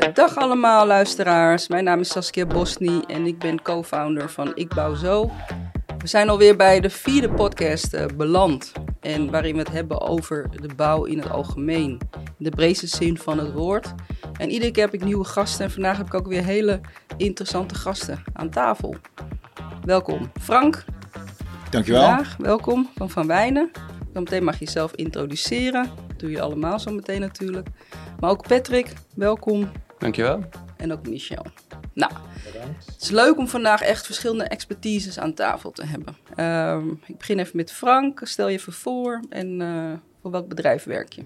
Dag allemaal luisteraars, mijn naam is Saskia Bosni en ik ben co-founder van Ik Bouw Zo. We zijn alweer bij de vierde podcast uh, beland en waarin we het hebben over de bouw in het algemeen, in de breedste zin van het woord. En iedere keer heb ik nieuwe gasten en vandaag heb ik ook weer hele interessante gasten aan tafel. Welkom Frank. Dankjewel. Vandaag, welkom van Van Wijnen. Dan meteen mag je jezelf introduceren. Dat doe je allemaal zo meteen natuurlijk. Maar ook Patrick, welkom. Dankjewel. En ook Michel. Nou, Bedankt. het is leuk om vandaag echt verschillende expertises aan tafel te hebben. Uh, ik begin even met Frank. Stel je even voor en uh, voor welk bedrijf werk je?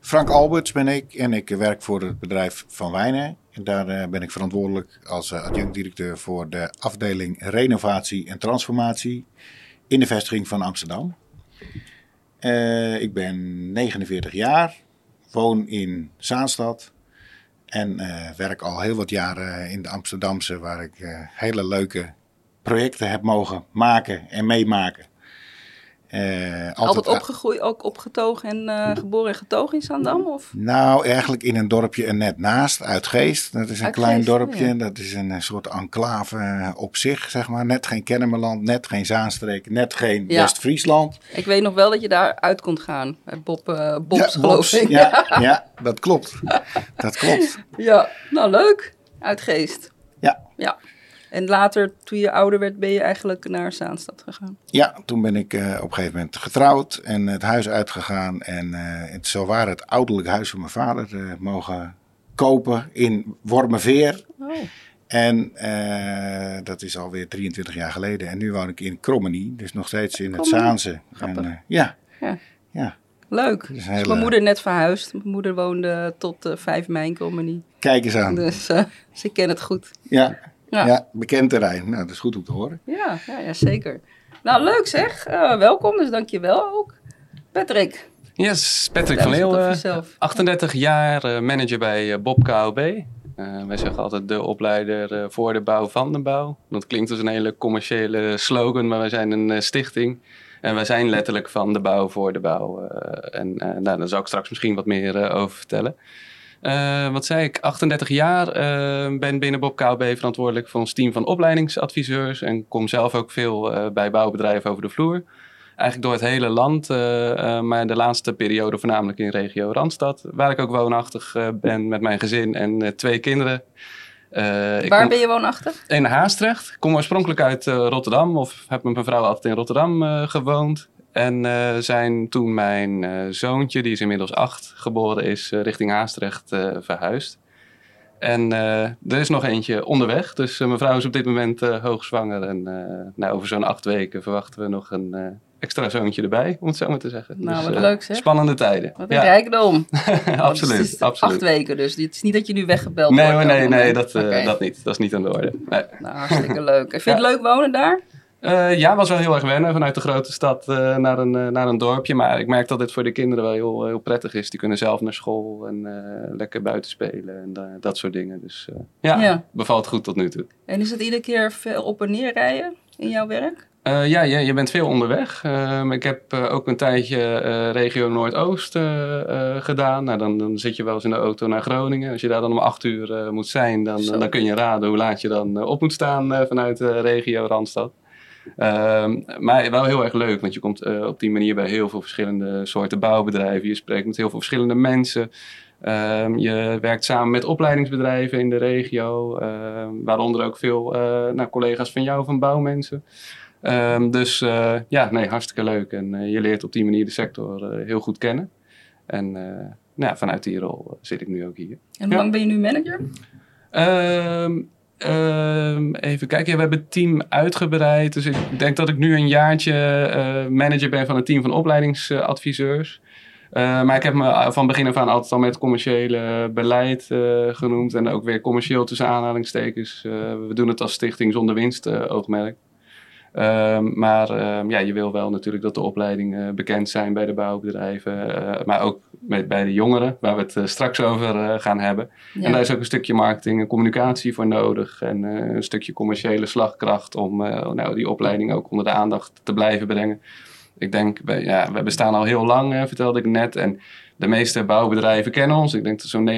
Frank Alberts ben ik en ik werk voor het bedrijf Van Wijnen. En daar uh, ben ik verantwoordelijk als uh, adjunct-directeur voor de afdeling renovatie en transformatie in de vestiging van Amsterdam. Uh, ik ben 49 jaar, woon in Zaanstad en uh, werk al heel wat jaren in de Amsterdamse, waar ik uh, hele leuke projecten heb mogen maken en meemaken. Uh, altijd, altijd opgegroeid, ook opgetogen en uh, geboren en getogen in Zandam? Of? Nou, eigenlijk in een dorpje er net naast, uit Geest. Dat is een Uit klein Geest, dorpje. ja. Dat is een soort enclave op zich, zeg maar. Net geen Kennemerland, net geen Zaanstreek, net geen Ja. West-Friesland. Ik weet nog wel dat je daar uit kon gaan. Bij Bob, eh, Bob's, ja, geloof Bobs. ik. Ja, ja, dat klopt. Dat klopt. Ja, nou leuk. Uit Geest. Ja. Ja. En later, toen je ouder werd, ben je eigenlijk naar Zaanstad gegaan. Ja, toen ben ik eh, op een gegeven moment getrouwd en het huis uitgegaan. En eh, het, zo waar het ouderlijk huis van mijn vader eh, mogen kopen in Wormerveer. Oh. En dat is alweer 23 jaar geleden. En nu woon ik in Krommenie, dus nog steeds in het Krommenie. Zaanse. En, ja, Ja. ja, Leuk. is Dus mijn moeder net verhuisd. Mijn moeder woonde tot eh 5 mei in Comedy. kijk eens aan. Dus, eh, dus ik ken het goed. Ja, Ja. ja. bekend terrein. Nou, dat is goed om te horen. Ja, ja, ja zeker. Nou, leuk zeg. Eh, welkom, dus dank je wel ook. Patrick. Yes, Patrick van Leeuwen, jezelf. 38 jaar, eh, manager bij eh, Bob KOB. Wij zeggen altijd de opleider voor de bouw van de bouw. Dat klinkt als een hele commerciële slogan, maar wij zijn een stichting. En wij zijn letterlijk van de bouw voor de bouw. Eh, en eh, nou, daar zal ik straks misschien wat meer over vertellen. Eh, wat zei ik? 38 jaar. eh, ben binnen Bob KOB verantwoordelijk voor ons team van opleidingsadviseurs. En kom zelf ook veel eh, bij bouwbedrijven over de vloer. Eigenlijk door het hele land, maar de laatste periode voornamelijk in regio Randstad. Waar ik ook woonachtig ben met mijn gezin en twee kinderen. Ik Waar kom- ben je woonachtig? in Haastrecht. Ik kom oorspronkelijk uit Rotterdam, of heb met mijn vrouw altijd in Rotterdam gewoond. En eh, zijn toen mijn eh, zoontje, die is inmiddels acht geboren is, eh, richting Haastrecht verhuisd. En er is nog eentje onderweg. Dus mijn vrouw is op dit moment hoogzwanger. En nou, over zo'n acht weken verwachten we nog een extra zoontje erbij, om het zo maar te zeggen. Nou, wat eh, leuk, zeg. Spannende tijden. Wat een rijkdom. Want absoluut, acht weken dus. Het is niet dat je nu weggebeld Nee, wordt. nee, nee, moment. dat, dat niet. Dat is niet aan de orde. Nee. Nou, hartstikke leuk. En vind je het Ja. leuk wonen daar? Eh, ja, was wel heel erg wennen vanuit de grote stad eh, naar, een, eh, naar een dorpje. Maar ik merk dat dit voor de kinderen wel heel, heel prettig is. Die kunnen zelf naar school en lekker buiten spelen en da- dat soort dingen. Dus ja, Ja. bevalt goed tot nu toe. En is het iedere keer veel op en neer rijden in jouw werk? Ja, je, je bent veel onderweg. Ehm, ik heb ook een tijdje regio Noordoost gedaan. Nou, dan, dan zit je wel eens in de auto naar Groningen. Als je daar dan om acht uur moet zijn, dan, dan kun je raden hoe laat je dan op moet staan vanuit de regio Randstad. Ehm, maar wel heel erg leuk, want je komt eh, op die manier bij heel veel verschillende soorten bouwbedrijven. Je spreekt met heel veel verschillende mensen. Ehm, je werkt samen met opleidingsbedrijven in de regio, ehm, waaronder ook veel eh, nou, collega's van jou, van bouwmensen. Dus eh, ja, nee, hartstikke leuk. En je leert op die manier de sector heel goed kennen. En nou, ja, vanuit die rol zit ik nu ook hier. En hoe Ja. lang ben je nu manager? Ehm, even kijken, we hebben het team uitgebreid. Dus ik denk dat ik nu een jaartje eh, manager ben van een team van opleidingsadviseurs. Eh, maar ik heb me van begin af aan altijd al met commerciële beleid eh, genoemd. En ook weer commercieel tussen aanhalingstekens. Eh, we doen het als stichting zonder winst eh, oogmerk. Ehm, maar ehm, ja, je wil wel natuurlijk dat de opleidingen bekend zijn bij de bouwbedrijven. eh, maar ook bij de jongeren, waar we het eh, straks over eh, gaan hebben. Ja. En daar is ook een stukje marketing en communicatie voor nodig. En eh, een stukje commerciële slagkracht om nou, die opleiding ook onder de aandacht te blijven brengen. Ik denk, ja, we bestaan al heel lang, vertelde ik net. En de meeste bouwbedrijven kennen ons. Ik denk dat zo'n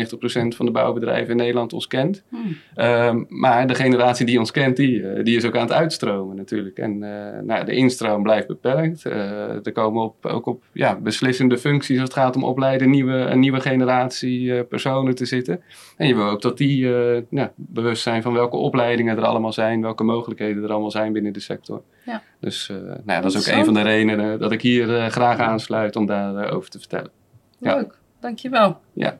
90% van de bouwbedrijven in Nederland ons kent. Hmm. Ehm, maar de generatie die ons kent, die, eh, die is ook aan het uitstromen natuurlijk. En eh, nou, de instroom blijft beperkt. Eh, er komen op, ook op ja, beslissende functies als het gaat om opleiden nieuwe, een nieuwe generatie personen te zitten. En je wil ook dat die bewust zijn van welke opleidingen er allemaal zijn, welke mogelijkheden er allemaal zijn binnen de sector. Ja. Dus nou ja, dat is ook een van de redenen dat ik hier graag aansluit om daarover over te vertellen. Ja. Leuk, dankjewel. Ja.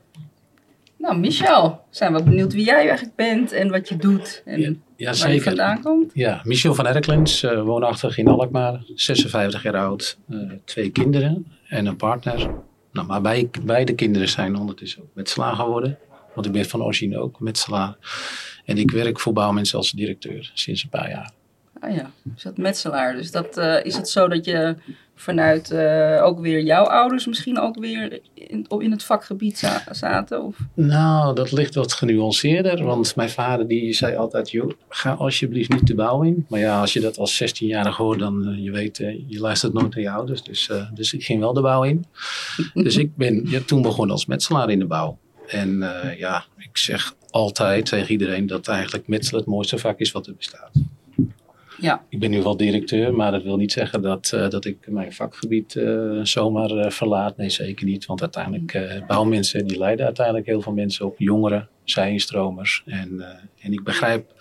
Nou, Michel, zijn we benieuwd wie jij eigenlijk bent en wat je doet en Ja, Ja, waar je zeker. vandaan komt. Ja, Michel van Erklens, eh, woonachtig in Alkmaar, 56 jaar oud, eh, twee kinderen en een partner. Nou, maar bij, beide kinderen zijn ondertussen ook metselaar geworden, want ik ben van origine ook metselaar. En ik werk voor Bouwmensen als directeur sinds een paar jaar. Ah ja, is dat metselaar. Dus dat, eh, is het zo dat je vanuit eh, ook weer jouw ouders misschien ook weer in, op- in het vakgebied za- zaten? Of? Nou, dat ligt wat genuanceerder, want mijn vader die zei altijd, joh, ga alsjeblieft niet de bouw in. Maar ja, als je dat als 16-jarige hoort, dan uh, je weet, uh, je luistert nooit naar je ouders. Dus, dus ik ging wel de bouw in. dus ik ben ja, toen begonnen als metselaar in de bouw. En ja, ik zeg altijd tegen iedereen dat eigenlijk metselen het mooiste vak is wat er bestaat. Ja. Ik ben nu wel directeur, maar dat wil niet zeggen dat, uh, dat ik mijn vakgebied uh, zomaar uh, verlaat. Nee, zeker niet. Want uiteindelijk, bouwmensen die leiden uiteindelijk heel veel mensen op. Jongeren, zijinstromers. En, en ik begrijp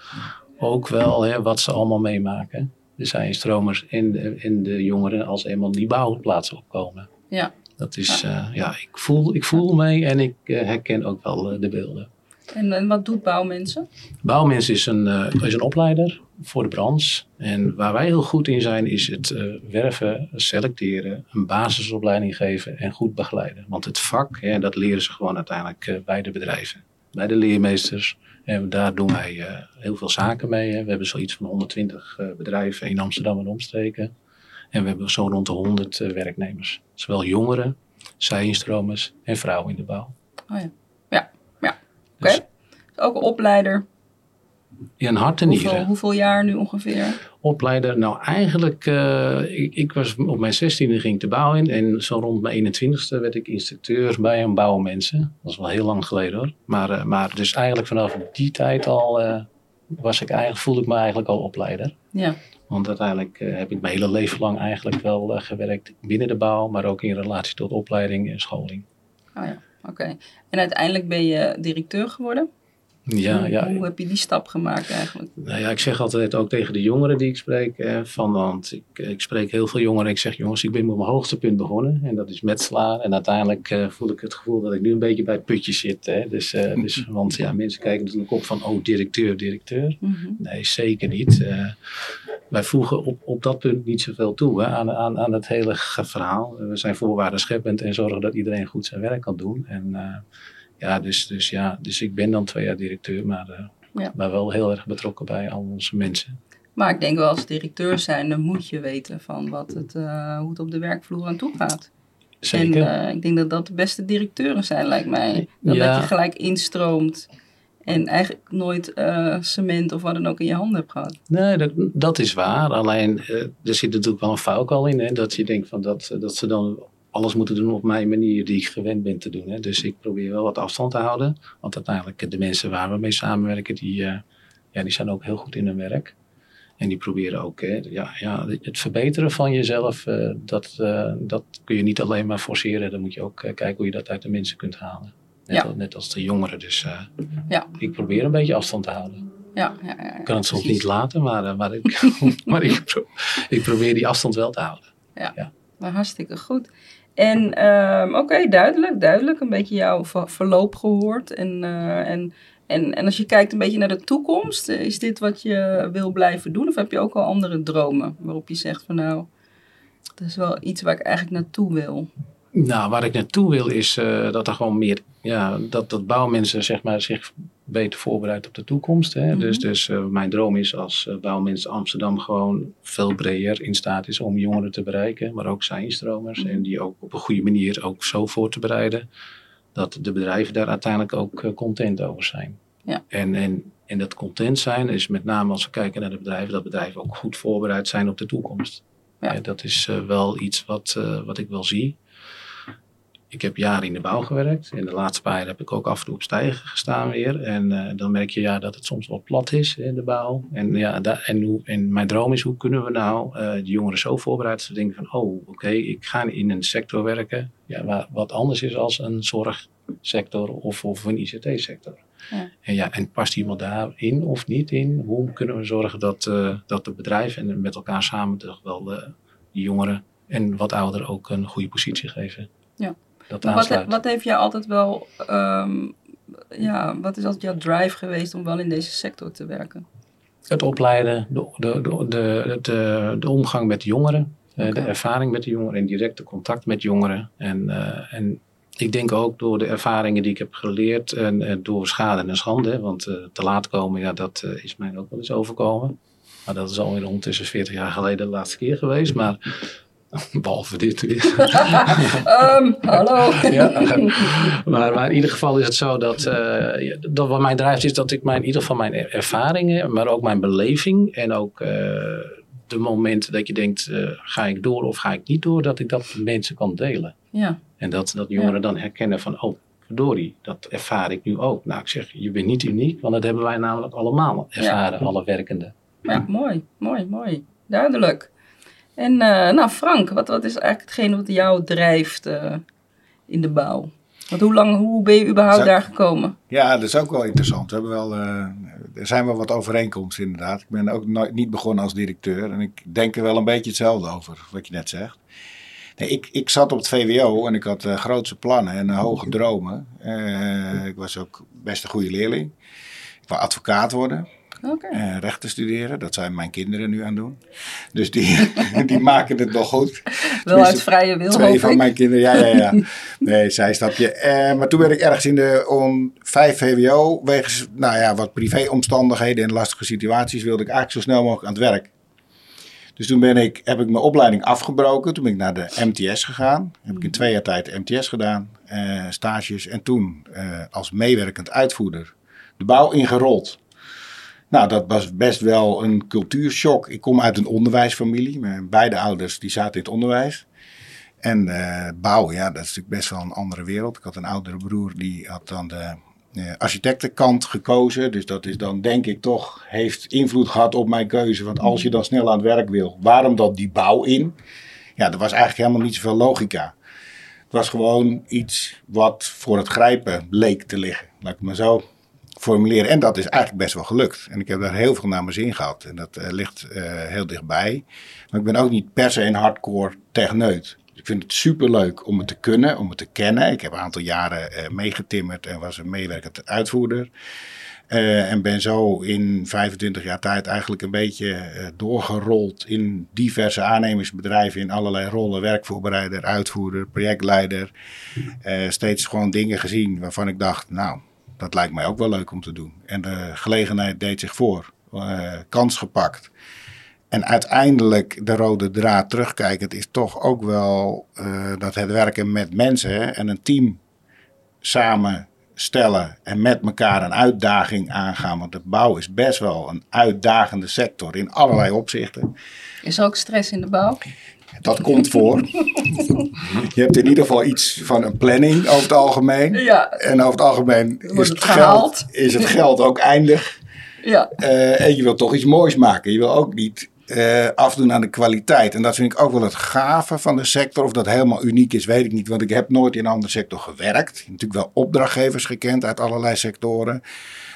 ook wel hè, wat ze allemaal meemaken. De zijinstromers en de, en de jongeren als eenmaal die bouwplaatsen opkomen. Ja. Dat is, ja, ja ik, voel, ik voel mee en ik herken ook wel de beelden. En, en, wat doet Bouwmensen? Bouwmensen is een, is een opleider voor de branche. En waar wij heel goed in zijn, is het uh, werven, selecteren, een basisopleiding geven en goed begeleiden. Want het vak, ja, dat leren ze gewoon uiteindelijk uh, bij de bedrijven, bij de leermeesters. En daar doen wij heel veel zaken mee. Hè. We hebben zoiets van 120 bedrijven in Amsterdam en omstreken. En we hebben zo rond de 100 werknemers. Zowel jongeren, zijinstromers en vrouwen in de bouw. Oh ja, ja, ja. Oké. Okay. Dus ook een opleider. Een hart en hoeveel, nieren. Hoeveel jaar nu ongeveer? Opleider, nou eigenlijk, uh, ik, ik, was op mijn 16e ging ik de bouw in en zo rond mijn 21ste werd ik instructeur bij een bouwmensen. Dat is wel heel lang geleden hoor. Maar, uh, maar dus eigenlijk vanaf die tijd al uh, was ik eigenlijk, voelde ik me eigenlijk al opleider. Ja. Want uiteindelijk heb ik mijn hele leven lang eigenlijk wel gewerkt binnen de bouw, maar ook in relatie tot opleiding en scholing. Oh ja, oké. Okay. En uiteindelijk ben je directeur geworden? Ja, hoe, ja. hoe heb je die stap gemaakt eigenlijk? Nou ja, ik zeg altijd ook tegen de jongeren die ik spreek, eh, van, want ik, ik spreek heel veel jongeren. Ik zeg, jongens, ik ben op mijn hoogste punt begonnen en dat is metselaar. En uiteindelijk uh, voel ik het gevoel dat ik nu een beetje bij het putje zit. Hè. Dus, uh, dus, want ja, mensen kijken natuurlijk op van, oh, directeur, directeur. Mm -hmm. Nee, zeker niet. Uh, wij voegen op, op dat punt niet zoveel toe hè, aan, aan, aan het hele verhaal. We zijn voorwaarden scheppend en zorgen dat iedereen goed zijn werk kan doen. En uh, ja, dus, dus ja, dus ik ben dan twee jaar directeur, maar, ja. maar wel heel erg betrokken bij al onze mensen. Maar ik denk wel als directeur zijn, dan moet je weten van wat het, uh, hoe het op de werkvloer aan toe gaat. Zeker. En uh, ik denk dat dat de beste directeuren zijn, lijkt mij. Ja. dat je gelijk instroomt en eigenlijk nooit uh, cement of wat dan ook in je handen hebt gehad. Nee, dat, dat is waar. Alleen er zit natuurlijk wel een fout al in. Hè, dat je denkt van dat, dat ze dan alles moeten doen op mijn manier die ik gewend ben te doen. Hè. Dus ik probeer wel wat afstand te houden. Want uiteindelijk de mensen waar we mee samenwerken, die, uh, ja, die zijn ook heel goed in hun werk. En die proberen ook hè, ja, ja, het verbeteren van jezelf. Uh, dat, uh, dat kun je niet alleen maar forceren. Dan moet je ook kijken hoe je dat uit de mensen kunt halen. Net, Ja. als, net als de jongeren. Dus Ja. ik probeer een beetje afstand te houden. Ja, ja, ja, ja, Ik kan het soms precies. niet laten, maar, maar, ik, maar ik, pro- ik probeer die afstand wel te houden. Maar hartstikke goed. En ehm, oké, duidelijk, duidelijk. Een beetje jouw ver- verloop gehoord. En, eh, en, en, en als je kijkt een beetje naar de toekomst, eh, is dit wat je wil blijven doen? Of heb je ook al andere dromen waarop je zegt van nou, dat is wel iets waar ik eigenlijk naartoe wil? Nou, waar ik naartoe wil is uh, dat er gewoon meer, ja, dat, dat bouwmensen zeg maar, zich beter voorbereiden op de toekomst. Hè? Mhm. Dus, dus uh, mijn droom is als uh, bouwmens Amsterdam gewoon veel breder in staat is om jongeren te bereiken, maar ook zijnstromers. Mhm. En die ook op een goede manier ook zo voor te bereiden dat de bedrijven daar uiteindelijk ook uh, content over zijn. Ja. En, en, en dat content zijn is met name als we kijken naar de bedrijven, dat bedrijven ook goed voorbereid zijn op de toekomst. Ja. Dat is wel iets wat, wat ik wel zie. Ik heb jaren in de bouw gewerkt. In de laatste paar jaar heb ik ook af en toe op stijgen gestaan weer. En eh, dan merk je ja, dat het soms wat plat is in de bouw. En, ja, en, hoe, en mijn droom is, hoe kunnen we nou eh de jongeren zo voorbereiden dat ze denken van... oh, oké, ik ga in een sector werken ja, waar, wat anders is als een zorgsector of, of een ICT-sector. Ja. En, ja, en past iemand daarin of niet in? Hoe kunnen we zorgen dat, eh, dat de bedrijven en met elkaar samen toch wel die jongeren en wat ouderen ook een goede positie geven? Ja. Dat Wat, wat heeft jij altijd wel, ehm, ja, wat is altijd jouw drive geweest om wel in deze sector te werken? Het opleiden, de, de, de, de, omgang met jongeren, eh, de ervaring met de jongeren en directe contact met jongeren. En, eh, en ik denk ook door de ervaringen die ik heb geleerd en eh, door schade en schande, want te laat komen, ja, dat is mij ook wel eens overkomen. Maar dat is alweer ondertussen 40 jaar geleden de laatste keer geweest, maar behalve dit weer. Ehm, hallo. Ja, maar, maar in ieder geval is het zo dat, eh, dat wat mij drijft is dat ik mijn, in ieder geval mijn er- ervaringen, maar ook mijn beleving en ook eh, de momenten dat je denkt, eh, ga ik door of ga ik niet door, dat ik dat met mensen kan delen. Ja, En dat, dat jongeren dan herkennen van, oh, verdorie, dat ervaar ik nu ook. Nou, ik zeg, je bent niet uniek, want dat hebben wij namelijk allemaal ervaren, alle werkenden. ja mooi, mooi, mooi. Duidelijk. En eh, nou Frank, wat, wat is eigenlijk hetgene wat jou drijft eh, in de bouw? Want hoe lang, hoe ben je überhaupt Zou- daar gekomen? Ja, dat is ook wel interessant. We hebben wel, eh, er zijn wel wat overeenkomsten inderdaad. Ik ben ook nooit, niet begonnen als directeur. En ik denk er wel een beetje hetzelfde over, wat je net zegt. Nee, ik, ik zat op het VWO en ik had grootse plannen en hoge dromen. Ik was ook best een goede leerling. Ik wou advocaat worden. Oké. eh, rechten studeren. Dat zijn mijn kinderen nu aan doen. Dus die, die maken het nog goed. Wel tenminste, uit vrije wil, Twee hoop van ik. mijn kinderen, ja, ja, ja. Nee, zijstapje. Eh, maar toen werd ik ergens in de on 5 VWO, wegens nou ja, wat privéomstandigheden en lastige situaties, wilde ik eigenlijk zo snel mogelijk aan het werk. Dus toen ben ik, heb ik mijn opleiding afgebroken. Toen ben ik naar de MTS gegaan. Heb ik in twee jaar tijd MTS gedaan, eh, stages. En toen eh, als meewerkend uitvoerder de bouw ingerold. Nou, dat was best wel een cultuurshock. Ik kom uit een onderwijsfamilie. Mijn beide ouders die zaten in het onderwijs. En eh, bouw, ja, dat is natuurlijk best wel een andere wereld. Ik had een oudere broer, die had dan de eh, architectenkant gekozen. Dus dat is dan, denk ik toch, heeft invloed gehad op mijn keuze. Want als je dan snel aan het werk wil, waarom dan die bouw in? Ja, er was eigenlijk helemaal niet zoveel logica. Het was gewoon iets wat voor het grijpen leek te liggen. Laat ik maar zo formuleren. En dat is eigenlijk best wel gelukt. En ik heb daar heel veel naar mijn zin gehad. En dat eh, ligt eh, heel dichtbij. Maar ik ben ook niet per se een hardcore techneut. Ik vind het superleuk om het te kunnen, om het te kennen. Ik heb een aantal jaren eh, meegetimmerd en was een meewerkend uitvoerder. En ben zo in 25 jaar tijd eigenlijk een beetje doorgerold in diverse aannemersbedrijven in allerlei rollen. Werkvoorbereider, uitvoerder, projectleider. Steeds gewoon dingen gezien waarvan ik dacht, nou, dat lijkt mij ook wel leuk om te doen. En de gelegenheid deed zich voor. Eh, kans gepakt. En uiteindelijk de rode draad terugkijkend is toch ook wel eh, dat het werken met mensen en een team samenstellen en met elkaar een uitdaging aangaan. Want de bouw is best wel een uitdagende sector in allerlei opzichten. Is er ook stress in de bouw? Dat komt voor. Je hebt in ieder geval iets van een planning over het algemeen. Ja, En over het algemeen is het geld, is het geld ook eindig. ja. Eh, en je wil toch iets moois maken. Je wil ook niet eh, afdoen aan de kwaliteit. En dat vind ik ook wel het gave van de sector. Of dat helemaal uniek is, weet ik niet. Want ik heb nooit in een andere sector gewerkt. Ik heb natuurlijk wel opdrachtgevers gekend uit allerlei sectoren.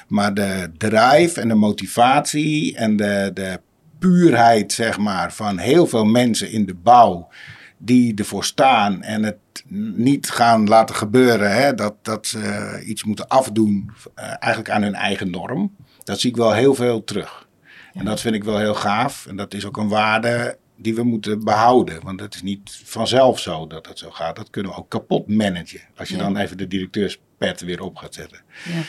Maar de drive en de motivatie en de, de puurheid, zeg maar, van heel veel mensen in de bouw. Die ervoor staan en het niet gaan laten gebeuren. Hè, dat, dat ze iets moeten afdoen, eh, eigenlijk aan hun eigen norm. Dat zie ik wel heel veel terug. En dat vind ik wel heel gaaf. En dat is ook een waarde die we moeten behouden. Want het is niet vanzelf zo dat het zo gaat. Dat kunnen we ook kapot managen. Als je Ja. dan even de directeurspet weer op gaat zetten. Ja.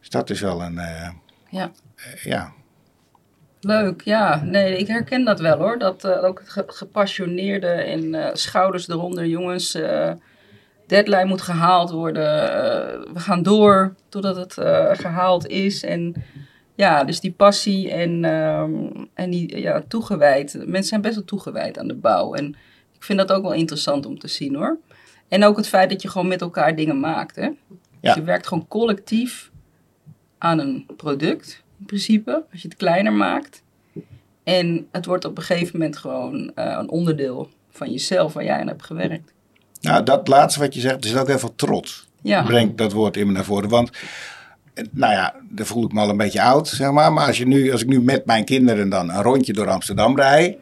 Dus dat is wel een, eh, ja. eh, ja. Leuk, ja. Nee, ik herken dat wel hoor. Dat eh, ook het ge- gepassioneerde en eh, schouders eronder, jongens. eh, deadline moet gehaald worden. we gaan door totdat het eh, gehaald is. En ja, dus die passie en, ehm, en die ja, toegewijd. Mensen zijn best wel toegewijd aan de bouw. En ik vind dat ook wel interessant om te zien hoor. En ook het feit dat je gewoon met elkaar dingen maakt. Hè? Ja. Dus je werkt gewoon collectief aan een product, in principe, als je het kleiner maakt. En het wordt op een gegeven moment gewoon eh, een onderdeel van jezelf waar jij aan hebt gewerkt. Nou, dat laatste wat je zegt, er zit ook heel veel trots. Ja, Breng dat woord in me naar voren. Want, eh, nou ja, daar voel ik me al een beetje oud, zeg maar. Maar als, je nu, als ik nu met mijn kinderen dan een rondje door Amsterdam rijd...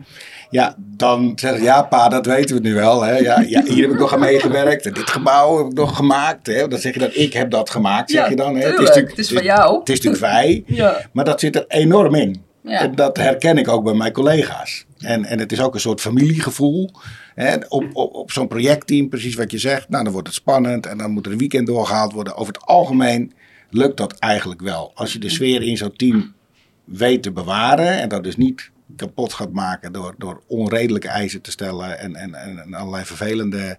Ja, dan zeg ik, ja pa, dat weten we nu wel. Hè. Ja, ja, hier heb ik nog aan meegewerkt. En dit gebouw heb ik nog gemaakt. Hè. Dan zeg je dat ik heb dat gemaakt, zeg Ja, je dan. Hè. tuurlijk. Het is van jou. Het is natuurlijk wij. ja, Maar dat zit er enorm in. Ja. En dat herken ik ook bij mijn collega's. En, en het is ook een soort familiegevoel. Hè, op op, op zo'n projectteam, precies wat je zegt. Nou, dan wordt het spannend en dan moet er een weekend doorgehaald worden. Over het algemeen lukt dat eigenlijk wel. Als je de sfeer in zo'n team weet te bewaren. En dat dus niet kapot gaat maken door, door onredelijke eisen te stellen. En, en, en, allerlei vervelende,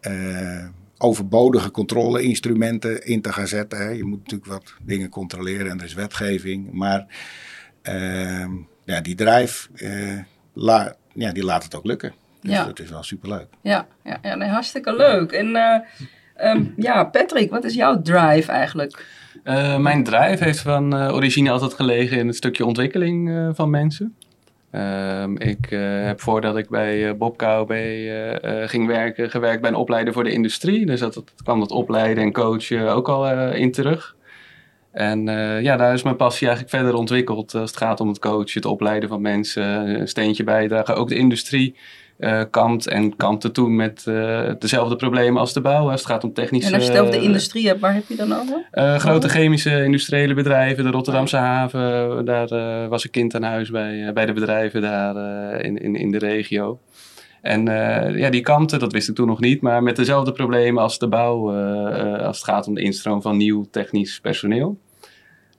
eh, overbodige controle-instrumenten in te gaan zetten. Hè. Je moet natuurlijk wat dingen controleren en er is wetgeving. Maar Ehm, ja, die drijf, eh, la, ja, die laat het ook lukken. Dus Ja. dat is wel superleuk. ja, ja, ja nee, hartstikke leuk. En eh, ehm, ja, Patrick, wat is jouw drive eigenlijk? Eh, mijn drive heeft van origine altijd gelegen in het stukje ontwikkeling eh, van mensen. Ehm, ik eh, heb voordat ik bij eh, Bob KOB eh, ging werken, gewerkt bij een opleider voor de industrie. Dus dat, kwam dat opleiden en coachen ook al in terug. En ja, daar is mijn passie eigenlijk verder ontwikkeld als het gaat om het coachen, het opleiden van mensen, een steentje bijdragen. Ook de industrie eh kampt en kampte toen met eh, dezelfde problemen als de bouw. Als het gaat om technische... En als je het over de industrie hebt, waar heb je dan over? Eh, grote chemische industriële bedrijven, de Rotterdamse haven, daar was ik kind aan huis bij, bij de bedrijven daar in, in, in de regio. En ja, die kanten, dat wist ik toen nog niet, maar met dezelfde problemen als de bouw, als het gaat om de instroom van nieuw technisch personeel.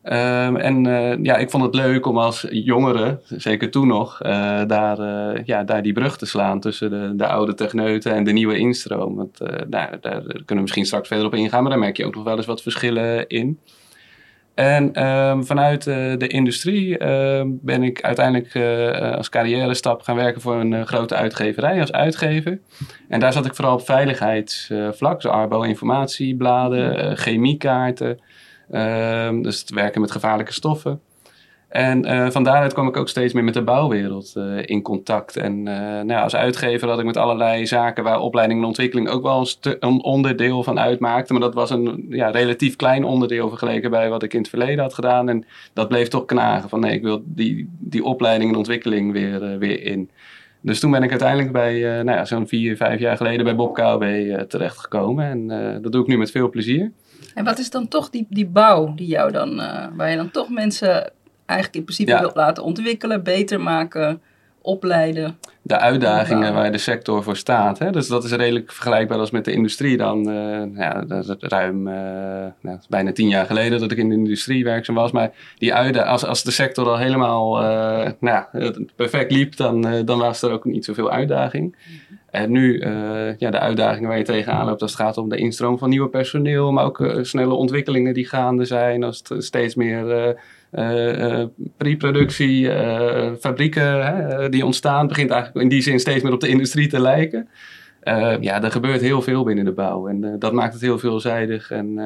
Ehm, en eh, ja, ik vond het leuk om als jongere, zeker toen nog, eh, daar, eh, ja, daar die brug te slaan tussen de, de oude techneuten en de nieuwe instroom. Want daar, kunnen we misschien straks verder op ingaan, maar daar merk je ook nog wel eens wat verschillen in. En ehm, vanuit de industrie ehm, ben ik uiteindelijk als carrière stap gaan werken voor een grote uitgeverij als uitgever. En daar zat ik vooral op veiligheidsvlak, dus Arbo informatiebladen, chemiekaarten. Ehm, dus het werken met gevaarlijke stoffen. En eh, van daaruit kwam ik ook steeds meer met de bouwwereld eh, in contact. En eh, nou als uitgever had ik met allerlei zaken waar opleiding en ontwikkeling ook wel een, onderdeel van uitmaakte. Maar dat was een ja, relatief klein onderdeel vergeleken bij wat ik in het verleden had gedaan. En dat bleef toch knagen van nee, ik wil die, die opleiding en ontwikkeling weer, weer in. Dus toen ben ik uiteindelijk bij, nou ja, zo'n vier, vijf jaar geleden bij Bob eh, terechtgekomen. En dat doe ik nu met veel plezier. En wat is dan toch die, die bouw die jou dan, eh, waar je dan toch mensen eigenlijk in principe Ja. wilt laten ontwikkelen, beter maken, opleiden? de uitdagingen waar de sector voor staat. Hè? Dus dat is redelijk vergelijkbaar als met de industrie dan. eh, ja, dat is ruim, eh, nou, bijna tien jaar geleden dat ik in de industrie werkzaam was. Maar die als, als de sector al helemaal nou, perfect liep, dan, dan was er ook niet zoveel uitdaging. Nu, eh, ja, de uitdagingen waar je tegenaan loopt als het gaat om de instroom van nieuwe personeel, maar ook eh, snelle ontwikkelingen die gaande zijn, als het steeds meer eh, eh, eh, pre-productie, fabrieken die ontstaan, begint eigenlijk in die zin steeds meer op de industrie te lijken. Ja, er gebeurt heel veel binnen de bouw en dat maakt het heel veelzijdig en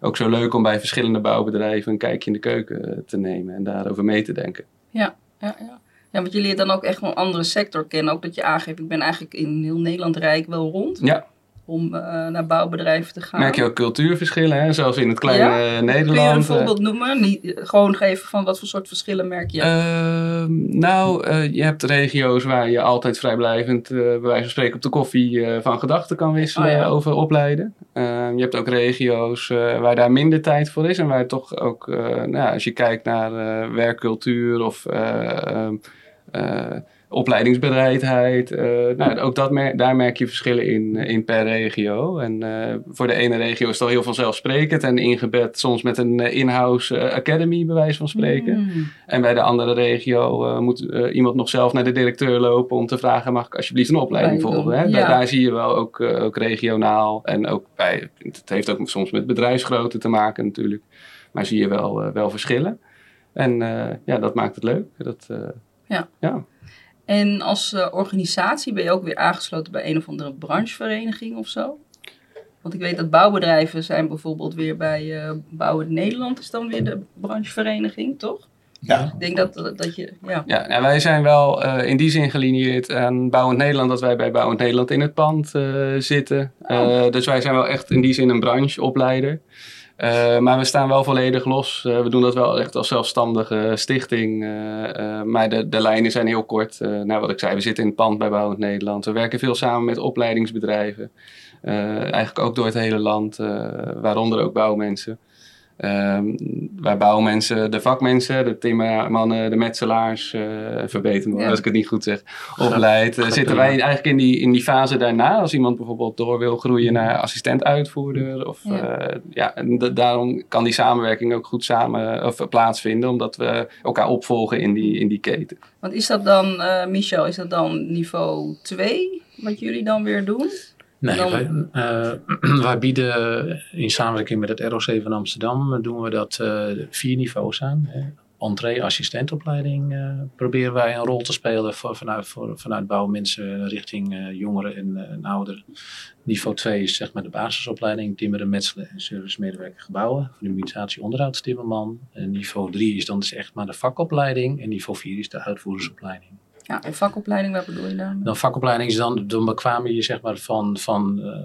ook zo leuk om bij verschillende bouwbedrijven een kijkje in de keuken te nemen en daarover mee te denken. Ja, ja, ja. Ja, want jullie dan ook echt een andere sector kennen. Ook dat je aangeeft, ik ben eigenlijk in heel Nederland rijk wel rond Ja, om eh, naar bouwbedrijven te gaan. merk je ook cultuurverschillen, hè? zelfs in het kleine Ja? eh, Kun je Nederland. een eh, voorbeeld noemen? Niet, gewoon geven van wat voor soort verschillen merk je? Ehm, nou, eh, je hebt regio's waar je altijd vrijblijvend, bij wijze van spreken, op de koffie van gedachten kan wisselen Oh ja. over opleiden. Ehm, je hebt ook regio's waar daar minder tijd voor is en waar toch ook, nou, als je kijkt naar werkcultuur of eh, ehm, eh, opleidingsbereidheid, eh, nou, ook dat mer- daar merk je verschillen in, eh, in per regio. En eh, voor de ene regio is het al heel vanzelfsprekend en ingebed soms met een eh, in-house eh, academy, bij wijze van spreken. Mm. En bij de andere regio eh, moet eh, iemand nog zelf naar de directeur lopen om te vragen: mag ik alsjeblieft een opleiding volgen? Hè? Daar, zie je wel ook, eh, ook regionaal en ook bij, het heeft ook soms met bedrijfsgrootte te maken natuurlijk, maar zie je wel, eh, wel verschillen. En eh, ja, dat maakt het leuk. Dat, eh, Ja. ja. En als eh, organisatie ben je ook weer aangesloten bij een of andere branchevereniging of zo? Want ik weet dat bouwbedrijven zijn bijvoorbeeld weer bij uh, Bouwen Nederland, is dan weer de branchevereniging, toch? Ja. Ik denk dat, dat je, ja. Ja, en wij zijn wel uh, in die zin gelineerd aan Bouwend Nederland, dat wij bij Bouwend Nederland in het pand uh, zitten. Oh. dus wij zijn wel echt in die zin een brancheopleider. Uh, maar we staan wel volledig los. Uh, we doen dat wel echt als zelfstandige stichting. Uh, maar de, de lijnen zijn heel kort. nou, wat ik zei, we zitten in het pand bij Bouwend Nederland. We werken veel samen met opleidingsbedrijven. eigenlijk ook door het hele land, waaronder ook bouwmensen. Um, wij bouwen mensen, de vakmensen, de timmermannen, de metselaars, uh, verbeter me ja. als ik het niet goed zeg, opleid. Uh, zitten wij eigenlijk in die, in die fase daarna, als iemand bijvoorbeeld door wil groeien naar assistent-uitvoerder. Of, ja. Uh, ja, en daarom kan die samenwerking ook goed samen of, plaatsvinden, omdat we elkaar opvolgen in die, in die keten. Want is dat dan, Michel, is dat dan niveau 2 wat jullie dan weer doen? Nee, dan... wij, uh, wij, bieden in samenwerking met het ROC van Amsterdam doen we dat uh, vier niveaus aan. Hè. Entree, assistentopleiding uh, proberen wij een rol te spelen voor, vanuit, voor, vanuit bouwmensen richting jongeren en, en, ouderen. Niveau 2 is zeg maar de basisopleiding, timmeren, metselen en servicemedewerker gebouwen. Voor de mutatie onderhoudstimmerman. En niveau 3 is dan dus echt maar de vakopleiding. En niveau 4 is de uitvoersopleiding. Ja, en vakopleiding, wat bedoel je dan? Dan vakopleiding is dan, dan bekwaam je zeg maar van, van uh,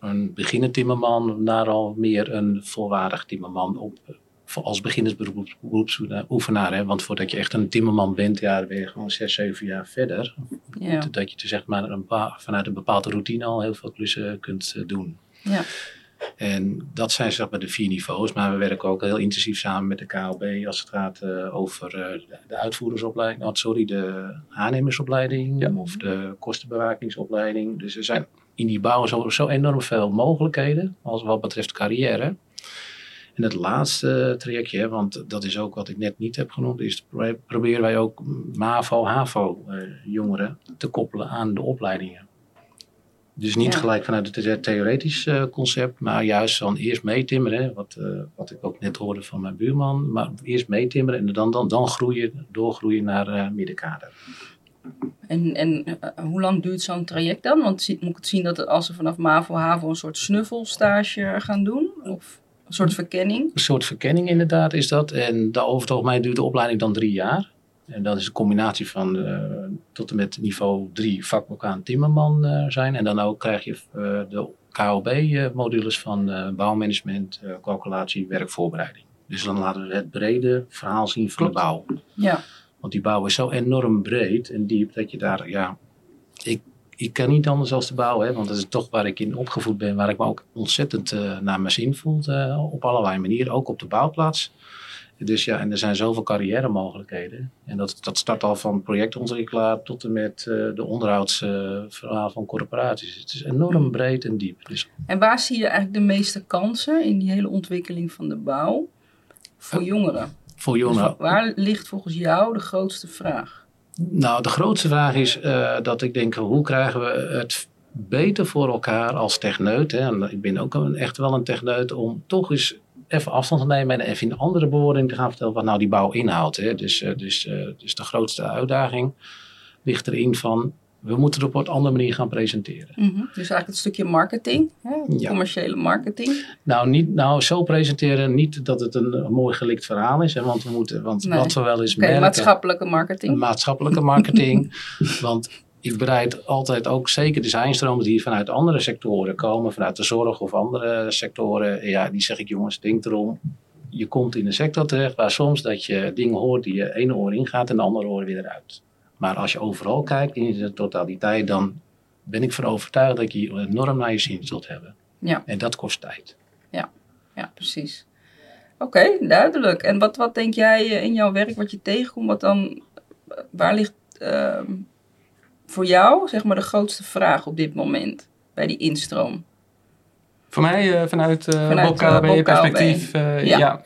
een beginnend timmerman naar al meer een volwaardig timmerman op, als beginnersberoepsoefenaar. Hè? Want voordat je echt een timmerman bent, ja, dan ben je gewoon zes, zeven jaar verder. Ja. Dat je dus zeg maar een vanuit een bepaalde routine al heel veel klussen kunt uh, doen. Ja. En dat zijn zeg maar de vier niveaus. Maar we werken ook heel intensief samen met de KLB als het gaat uh, over uh, de uitvoersopleiding. Oh, sorry, de aannemersopleiding ja. of de kostenbewakingsopleiding. Dus er zijn in die bouw zo, zo enorm veel mogelijkheden als wat betreft carrière. En het laatste trajectje, want dat is ook wat ik net niet heb genoemd, is proberen wij ook MAVO, HAVO uh, jongeren te koppelen aan de opleidingen. Dus niet Ja. gelijk vanuit het theoretisch uh, concept, maar juist van eerst meetimmeren, wat, uh, wat ik ook net hoorde van mijn buurman. Maar eerst meetimmeren en dan, dan, dan groeien, doorgroeien naar uh, middenkader. En, en hoe lang duurt zo'n traject dan? Want moet ik het zien dat als ze vanaf MAVO, HAVO een soort snuffelstage gaan doen? Of een soort verkenning? Een soort verkenning inderdaad is dat. En de, over het algemeen duurt de opleiding dan drie jaar. En dat is een combinatie van uh, tot en met niveau 3 vaklokaal timmerman uh, zijn. En dan ook krijg je uh, de KOB-modules van bouwmanagement, calculatie, werkvoorbereiding. Dus dan laten we het brede verhaal zien van Klopt. de bouw. Ja. Want die bouw is zo enorm breed en diep dat je daar, ja, ik, ik kan niet anders als de bouw, hè, want dat is toch waar ik in opgevoed ben, waar ik me ook ontzettend naar mijn zin voel op allerlei manieren, ook op de bouwplaats. Dus ja, en er zijn zoveel carrière mogelijkheden. En dat, dat start al van projectontwikkelaar tot en met uh, de onderhoudsverhaal uh, van corporaties. Het is enorm breed en diep. Dus... En waar zie je eigenlijk de meeste kansen in die hele ontwikkeling van de bouw voor jongeren? Voor jongeren. Dus waar ligt volgens jou de grootste vraag? Nou, de grootste vraag is uh, dat ik denk, hoe krijgen we het beter voor elkaar als techneut? Hè? En ik ben ook een, echt wel een techneut om toch eens even afstand te nemen en even in andere bewoording te gaan vertellen wat nou die bouw inhoudt. Hè. Dus, uh, dus, uh, dus de grootste uitdaging ligt erin van we moeten het op een andere manier gaan presenteren. Mm -hmm. Dus eigenlijk het stukje marketing, hè? Ja. commerciële marketing. Nou, niet, nou, zo presenteren, niet dat het een, een mooi gelikt verhaal is. Hè, want we moeten, want nee. wat we wel eens okay, merken... maatschappelijke marketing. Maatschappelijke marketing. want ik bereid altijd ook zeker designstromen die vanuit andere sectoren komen, vanuit de zorg of andere sectoren. Ja, die zeg ik jongens, denk erom. Je komt in een sector terecht waar soms dat je dingen hoort die je ene oor ingaat en de andere oor weer eruit. Maar als je overal kijkt in de totaliteit, dan ben ik van overtuigd dat je enorm naar je zin zult hebben. Ja. En dat kost tijd. Ja, ja precies. Oké, okay, duidelijk. En wat, wat denk jij in jouw werk, wat je tegenkomt, wat dan, waar ligt uh, voor jou zeg maar de grootste vraag op dit moment bij die instroom? Voor mij uh, vanuit, uh, vanuit KLB uh, perspectief, uh, ja. ja.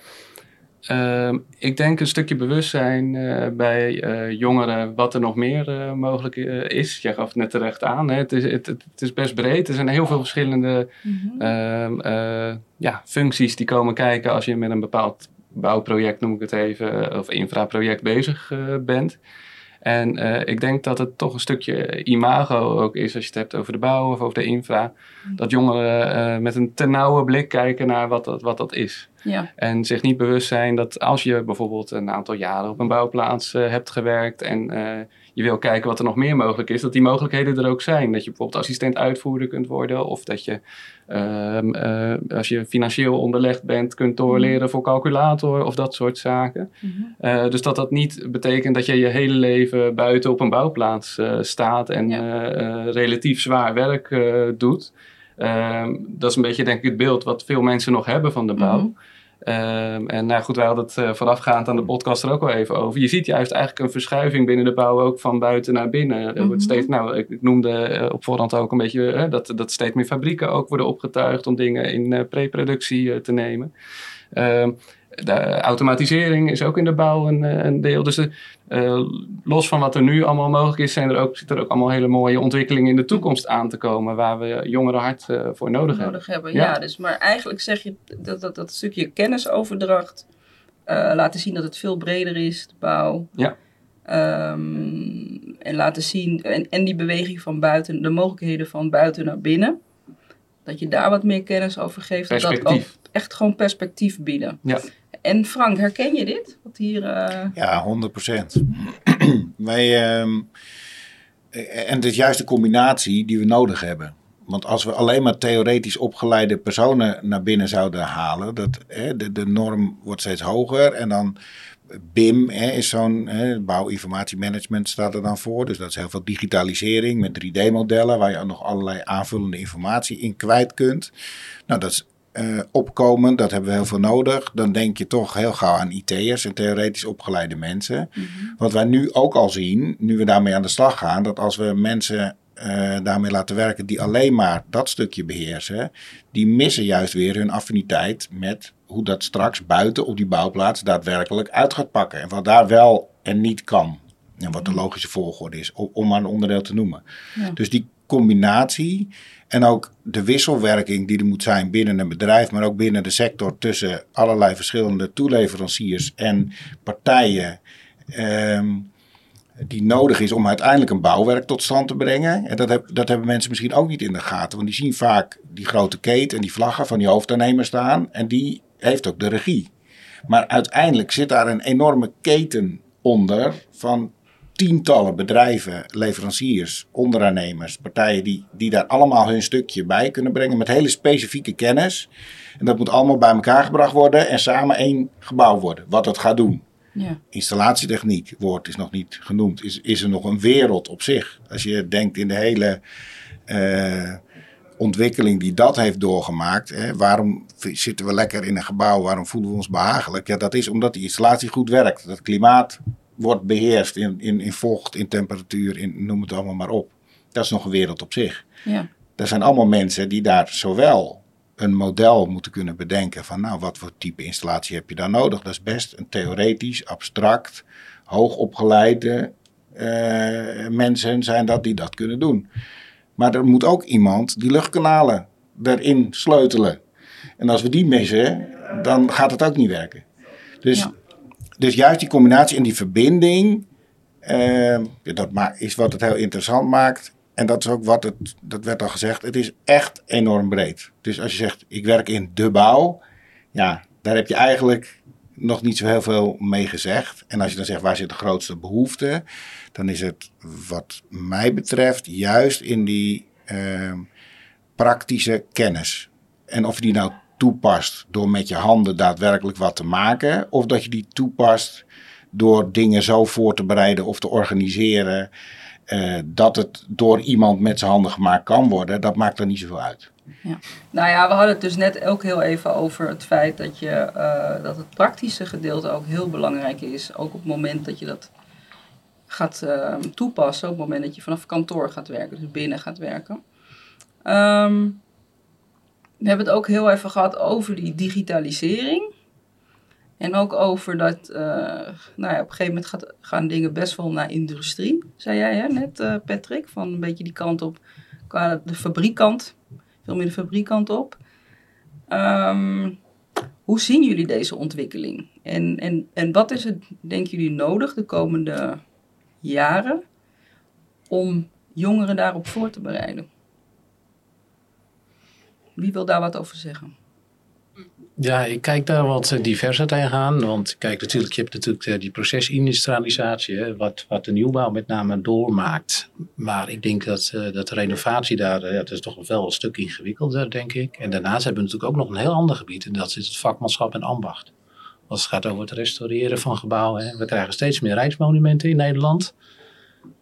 Uh, ik denk een stukje bewustzijn bij jongeren wat er nog meer mogelijk is. Jij gaf het net terecht aan. Hè? Het, is, het, het, is best breed. Er zijn heel veel verschillende mm -hmm. ja, functies die komen kijken als je met een bepaald bouwproject, noem ik het even, of infraproject bezig bent. En eh, ik denk dat het toch een stukje imago ook is als je het hebt over de bouw of over de infra. Dat jongeren eh, met een ternauwe blik kijken naar wat dat, wat dat is. Ja. En zich niet bewust zijn dat als je bijvoorbeeld een aantal jaren op een bouwplaats eh, hebt gewerkt en je wil kijken wat er nog meer mogelijk is, dat die mogelijkheden er ook zijn. Dat je bijvoorbeeld assistent uitvoerder kunt worden of dat je Ehm, eh, als je financieel onderlegd bent, kunt doorleren mhm. voor calculator of dat soort zaken. Mhm. Eh, dus dat dat niet betekent dat je je hele leven buiten op een bouwplaats uh, staat en relatief zwaar werk doet. Ehm, dat is een beetje denk ik het beeld wat veel mensen nog hebben van de bouw. Mhm. Ehm, en nou goed, wij hadden het uh, voorafgaand aan de podcast er ook al even over. Je ziet juist eigenlijk een verschuiving binnen de bouw ook van buiten naar binnen. Er wordt mhm. steeds, nou, ik noemde uh, op voorhand ook een beetje uh, dat, dat steeds meer fabrieken ook worden opgetuigd om dingen in preproductie te nemen. Ehm, de automatisering is ook in de bouw een, eh, een deel. Dus uh, los van wat er nu allemaal mogelijk is, zijn er ook, zitten er ook allemaal hele mooie ontwikkelingen in de toekomst aan te komen. Waar we jongeren hard uh, voor nodig, nodig hebben. Ja. dus, maar eigenlijk zeg je dat dat, dat stukje kennisoverdracht laten zien dat het veel breder is, de bouw. Ja. Um, en laten zien, en, en die beweging van buiten, de mogelijkheden van buiten naar binnen. Dat je daar wat meer kennis over geeft. Dat dat ook echt gewoon perspectief bieden. Ja. En Frank, herken je dit? Wat hier, uh... Ja, 100 procent. Wij, uh, en het is juist de combinatie die we nodig hebben. Want als we alleen maar theoretisch opgeleide personen naar binnen zouden halen, dat, hè, de, de norm wordt steeds hoger en dan BIM hè, is zo'n bouwinformatiemanagement staat er dan voor. Dus dat is heel veel digitalisering met 3D-modellen waar je nog allerlei aanvullende informatie in kwijt kunt. Nou, dat is uh, opkomen, dat hebben we heel veel nodig. Dan denk je toch heel gauw aan IT'ers en theoretisch opgeleide mensen. Mhm. Wat wij nu ook al zien, nu we daarmee aan de slag gaan, dat als we mensen uh, daarmee laten werken die alleen maar dat stukje beheersen, die missen juist weer hun affiniteit met hoe dat straks buiten op die bouwplaats daadwerkelijk uit gaat pakken. En wat daar wel en niet kan. En wat de mhm. logische volgorde is, om maar een onderdeel te noemen. Dus die combinatie en ook de wisselwerking die er moet zijn binnen een bedrijf, maar ook binnen de sector tussen allerlei verschillende toeleveranciers en partijen. Um, die nodig is om uiteindelijk een bouwwerk tot stand te brengen. En dat, heb, dat hebben mensen misschien ook niet in de gaten. Want die zien vaak die grote keten en die vlaggen van die hoofdaannemer staan. En die heeft ook de regie. Maar uiteindelijk zit daar een enorme keten onder van tientallen bedrijven, leveranciers, onderaannemers, partijen die, die daar allemaal hun stukje bij kunnen brengen met hele specifieke kennis. En dat moet allemaal bij elkaar gebracht worden en samen één gebouw worden, wat het gaat doen. Ja. Installatietechniek, woord is nog niet genoemd, is, is er nog een wereld op zich. Als je denkt in de hele uh, ontwikkeling die dat heeft doorgemaakt. Hè, waarom zitten we lekker in een gebouw? Waarom voelen we ons behagelijk? Ja, dat is omdat die installatie goed werkt. Dat klimaat wordt beheerst in, in, in vocht, in temperatuur, in, noem het allemaal maar op. Dat is nog een wereld op zich. Ja. Er zijn allemaal mensen die daar zowel een model moeten kunnen bedenken van nou wat voor type installatie heb je daar nodig. Dat is best een theoretisch, abstract, hoogopgeleide uh, mensen zijn dat die dat kunnen doen. Maar er moet ook iemand die luchtkanalen erin sleutelen. En als we die missen, dan gaat het ook niet werken. Dus dus juist die combinatie en die verbinding, uh, dat is wat het heel interessant maakt. En dat is ook wat het, dat werd al gezegd, het is echt enorm breed. Dus als je zegt, ik werk in de bouw, ja, daar heb je eigenlijk nog niet zo heel veel mee gezegd. En als je dan zegt, waar zit de grootste behoefte? Dan is het wat mij betreft juist in die uh, praktische kennis. En of je die nou toepast door met je handen daadwerkelijk wat te maken, of dat je die toepast door dingen zo voor te bereiden of te organiseren uh, dat het door iemand met zijn handen gemaakt kan worden, dat maakt er niet zoveel uit. Ja. Nou ja, we hadden het dus net ook heel even over het feit dat, je, uh, dat het praktische gedeelte ook heel belangrijk is. Ook op het moment dat je dat gaat uh, toepassen, op het moment dat je vanaf kantoor gaat werken, dus binnen gaat werken. Um, we hebben het ook heel even gehad over die digitalisering. En ook over dat, uh, nou ja, op een gegeven moment gaat, gaan dingen best wel naar industrie. Zei jij hè, net, uh, Patrick, van een beetje die kant op, qua de fabrikant, veel meer de fabrikant op. Um, hoe zien jullie deze ontwikkeling? En, en, en wat is het, denken jullie, nodig de komende jaren om jongeren daarop voor te bereiden? Wie wil daar wat over zeggen? Ja, ik kijk daar wat eh, diverser tegenaan. Want kijk, natuurlijk, je hebt natuurlijk eh, die procesindustrialisatie, wat, wat de nieuwbouw met name doormaakt. Maar ik denk dat, uh, dat de renovatie daar, ja, dat is toch wel een stuk ingewikkelder, denk ik. En daarnaast hebben we natuurlijk ook nog een heel ander gebied. En dat is het vakmanschap en ambacht. Als het gaat over het restaureren van gebouwen. Hè. We krijgen steeds meer rijksmonumenten in Nederland.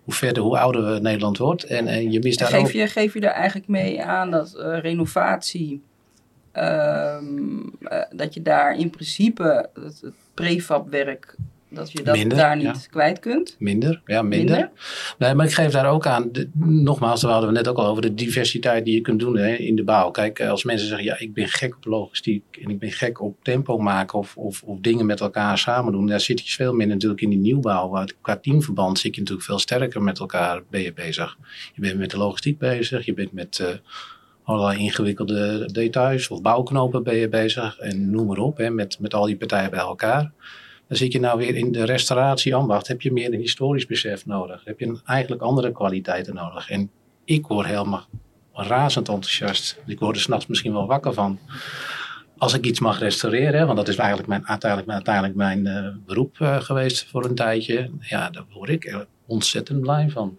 Hoe verder, hoe ouder Nederland wordt. En, en je mist daar geef. Je, geef je daar eigenlijk mee aan dat uh, renovatie Um, uh, dat je daar in principe het, het prefabwerk, dat je dat minder, daar niet ja. kwijt kunt. Minder, ja, minder. Minder? Nee, maar ik geef daar ook aan, de, nogmaals, daar hadden we net ook al over, de diversiteit die je kunt doen hè, in de bouw. Kijk, als mensen zeggen, ja, ik ben gek op logistiek en ik ben gek op tempo maken of, of, of dingen met elkaar samen doen, daar zit je veel minder natuurlijk in die nieuwbouw. Waar, qua teamverband zit je natuurlijk veel sterker met elkaar ben je bezig. Je bent met de logistiek bezig, je bent met... Uh, allerlei ingewikkelde details of bouwknopen ben je bezig en noem maar op, hè, met, met al die partijen bij elkaar. Dan zit je nou weer in de restauratie ambacht, heb je meer een historisch besef nodig, heb je een, eigenlijk andere kwaliteiten nodig. En ik word helemaal razend enthousiast. Ik word er s'nachts misschien wel wakker van. Als ik iets mag restaureren, want dat is eigenlijk mijn, uiteindelijk, uiteindelijk mijn uh, beroep uh, geweest voor een tijdje. Ja, daar word ik ontzettend blij van.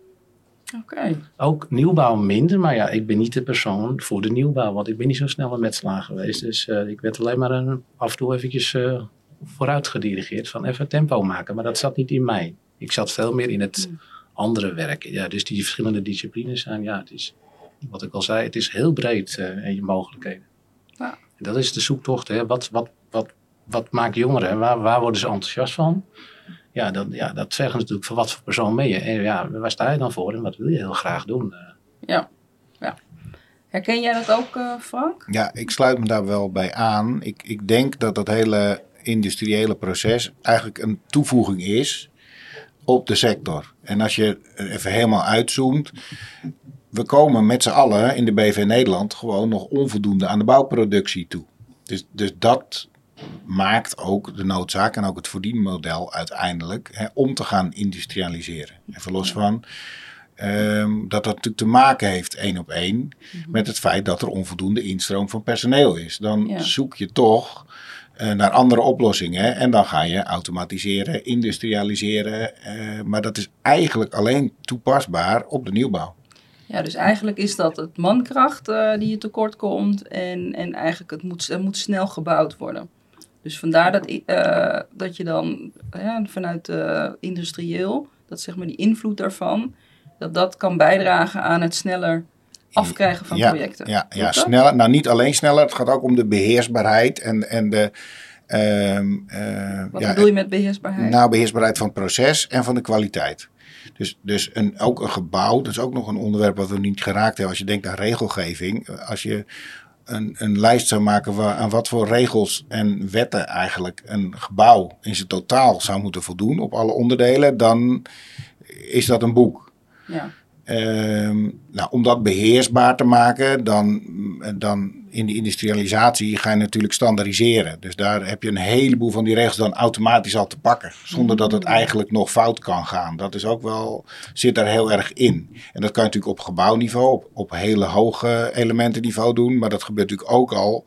Okay. Ook nieuwbouw minder, maar ja, ik ben niet de persoon voor de nieuwbouw, want ik ben niet zo snel een metselaar geweest. Dus uh, ik werd alleen maar een, af en toe eventjes uh, vooruit gedirigeerd van even tempo maken, maar dat zat niet in mij. Ik zat veel meer in het mm. andere werk. Ja, dus die verschillende disciplines zijn, ja, het is, wat ik al zei, het is heel breed uh, in je mogelijkheden. Ja. En dat is de zoektocht, hè. Wat, wat, wat, wat maakt jongeren, waar, waar worden ze enthousiast van? ja, dat, ja, dat zeggen natuurlijk van wat voor persoon ben je. En ja, waar sta je dan voor en wat wil je heel graag doen? Ja, ja. Herken jij dat ook, uh, Frank? Ja, ik sluit me daar wel bij aan. Ik, ik denk dat dat hele industriële proces eigenlijk een toevoeging is op de sector. En als je even helemaal uitzoomt, we komen met z'n allen in de BV Nederland gewoon nog onvoldoende aan de bouwproductie toe. Dus, dus dat maakt ook de noodzaak en ook het verdienmodel uiteindelijk hè, om te gaan industrialiseren. Even los van um, dat dat natuurlijk te maken heeft één op één mm -hmm. met het feit dat er onvoldoende instroom van personeel is. Dan ja. zoek je toch naar andere oplossingen en dan ga je automatiseren, industrialiseren. Uh, maar dat is eigenlijk alleen toepasbaar op de nieuwbouw. Ja, dus eigenlijk is dat het mankracht uh, die je tekort komt en, en eigenlijk het moet, het moet snel gebouwd worden. Dus vandaar dat, dat je dan ja, vanuit uh, industrieel, dat zeg maar die invloed daarvan, dat dat kan bijdragen aan het sneller afkrijgen van ja, projecten. Ja, ja sneller. Nou, niet alleen sneller, het gaat ook om de beheersbaarheid en, en de. Um, uh, Wat ja, bedoel je met beheersbaarheid? Nou, beheersbaarheid van het proces en van de kwaliteit. Dus, dus een, ook een gebouw, dat is ook nog een onderwerp wat we niet geraakt hebben als je denkt aan regelgeving. Als je een, een lijst zou maken waar, aan wat voor regels en wetten eigenlijk een gebouw in zijn totaal zou moeten voldoen op alle onderdelen, dan is dat een boek. Ja. Um, nou, om dat beheersbaar te maken, dan, dan in de industrialisatie ga je natuurlijk standaardiseren. Dus daar heb je een heleboel van die regels dan automatisch al te pakken. Zonder dat het eigenlijk nog fout kan gaan. Dat is ook wel, zit daar heel erg in. En dat kan je natuurlijk op gebouwniveau, op, op hele hoge elementenniveau doen. Maar dat gebeurt natuurlijk ook al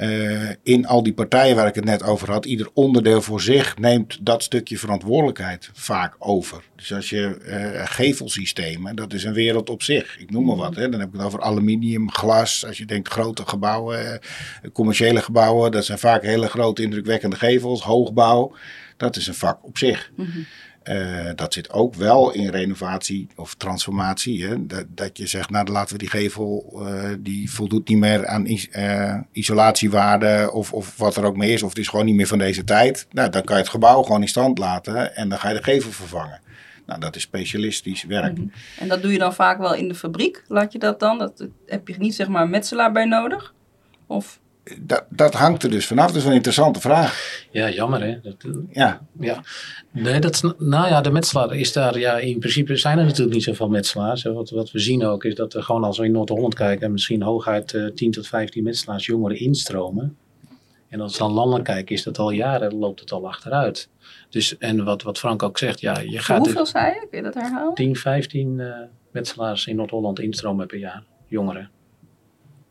uh, in al die partijen waar ik het net over had, ieder onderdeel voor zich neemt dat stukje verantwoordelijkheid vaak over. Dus als je uh, gevelsystemen, dat is een wereld op zich. Ik noem maar wat. Hè. Dan heb ik het over aluminium, glas. Als je denkt grote gebouwen, uh, commerciële gebouwen, dat zijn vaak hele grote indrukwekkende gevels. Hoogbouw, dat is een vak op zich. -hmm. Uh, dat zit ook wel in renovatie of transformatie. Hè? Dat, dat je zegt, nou laten we die gevel, uh, die voldoet niet meer aan uh, isolatiewaarde of, of wat er ook mee is. Of het is gewoon niet meer van deze tijd. Nou, dan kan je het gebouw gewoon in stand laten en dan ga je de gevel vervangen. Nou, dat is specialistisch werk. -hmm. En dat doe je dan vaak wel in de fabriek? Laat je dat dan? Dat heb je niet zeg maar een metselaar bij nodig? Of... Dat, dat, hangt er dus vanaf. Dat is een interessante vraag. Ja, jammer hè. Dat, ja. ja. Nee, dat, nou ja, de metselaar is daar, ja, in principe zijn er natuurlijk niet zoveel metselaars. Wat, wat we zien ook is dat er gewoon als we in Noord-Holland kijken, misschien hooguit uh, 10 tot 15 metselaars jongeren instromen. En als we dan landelijk kijken, is dat al jaren, loopt het al achteruit. Dus, en wat, wat Frank ook zegt, ja, je gaat Hoeveel zei je? Kun je dat herhalen? 10, 15 uh, metselaars in Noord-Holland instromen per jaar, jongeren.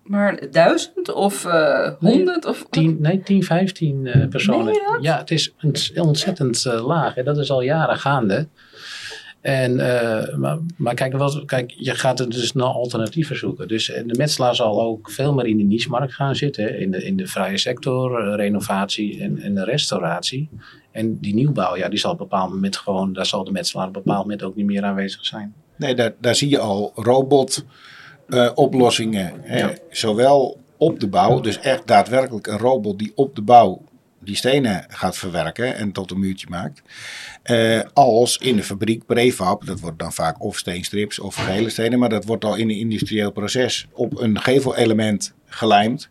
Maar duizend of uh, honderd? Nee, of, 10, nee, 10, 15 uh, personen. Ja, het is ontzettend uh, laag. Hè? Dat is al jaren gaande. En, uh, maar, maar kijk, wat, kijk, je gaat er dus naar alternatieven zoeken. Dus de metselaar zal ook veel meer in de niche-markt gaan zitten. In de, in de vrije sector, renovatie en, en de restauratie. En die nieuwbouw, ja, die zal op een bepaald moment gewoon, daar zal de metselaar op een bepaald moment ook niet meer aanwezig zijn. Nee, daar, daar zie je al robot uh, oplossingen. Ja. Zowel op de bouw, dus echt daadwerkelijk een robot die op de bouw die stenen gaat verwerken en tot een muurtje maakt. Uh, als in de fabriek prefab, dat wordt dan vaak of steenstrips of gele stenen, maar dat wordt al in een industrieel proces op een gevelelement gelijmd.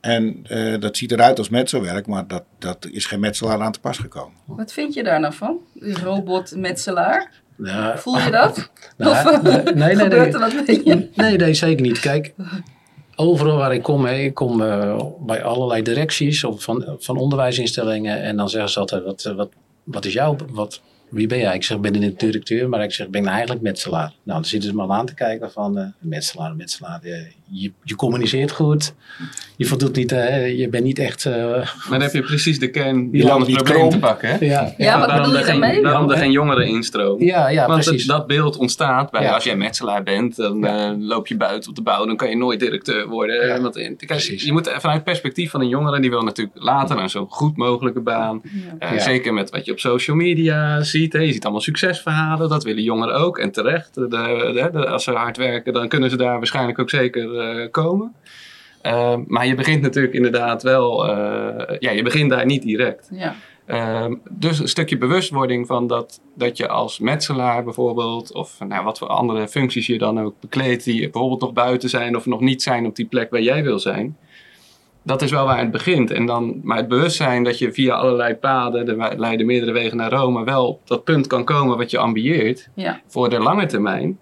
En uh, dat ziet eruit als metselwerk, maar dat, dat is geen metselaar aan te pas gekomen. Wat vind je daar nou van, die robot-metselaar? Ja, Voel je dat? Nou, of nee, nee, nee, er wat je? Nee, nee, zeker niet. Kijk, overal waar ik kom, hè, ik kom uh, bij allerlei directies of van, van onderwijsinstellingen en dan zeggen ze altijd, wat, wat, wat is jouw, wat, wie ben jij? Ik zeg, ik ben een directeur, maar ik zeg, ik ben eigenlijk metselaar. Nou, dan zitten ze me al aan te kijken van, uh, metselaar, metselaar, je, je, je, communiceert goed, je voldoet niet, uh, je bent niet echt... Uh, maar dan heb je precies de kern Je van het niet probleem krom. te pakken, hè? ja, Ja, wat daarom bedoel er je geen, daarmee? Daarom er geen jongeren instromen. ja, ja, Want precies. het- dat beeld ontstaat bij, Ja. als jij metselaar bent, dan eh, loop je buiten op de bouw, dan kan je nooit directeur worden. Ja, Want, eh, kijk, precies. je moet vanuit het perspectief van een jongere, die wil natuurlijk later een zo goed mogelijke baan. Eh, Ja. Zeker met wat je op social media ziet. Hè. Je ziet allemaal succesverhalen, dat willen jongeren ook. En terecht, de, de- de- als ze hard werken, dan kunnen ze daar waarschijnlijk ook zeker eh, komen. Eh, maar je begint natuurlijk inderdaad wel, eh, ja, je begint daar niet direct. Ja. Ehm, dus een stukje bewustwording van dat, dat je als metselaar bijvoorbeeld, of nou, wat voor andere functies je dan ook bekleedt, die bijvoorbeeld nog buiten zijn of nog niet zijn op die plek waar jij wil zijn. Dat is wel waar het begint. En dan, maar het bewustzijn dat je via allerlei paden, er leiden meerdere wegen naar Rome, wel op dat punt kan komen wat je ambieert Ja. voor de lange termijn.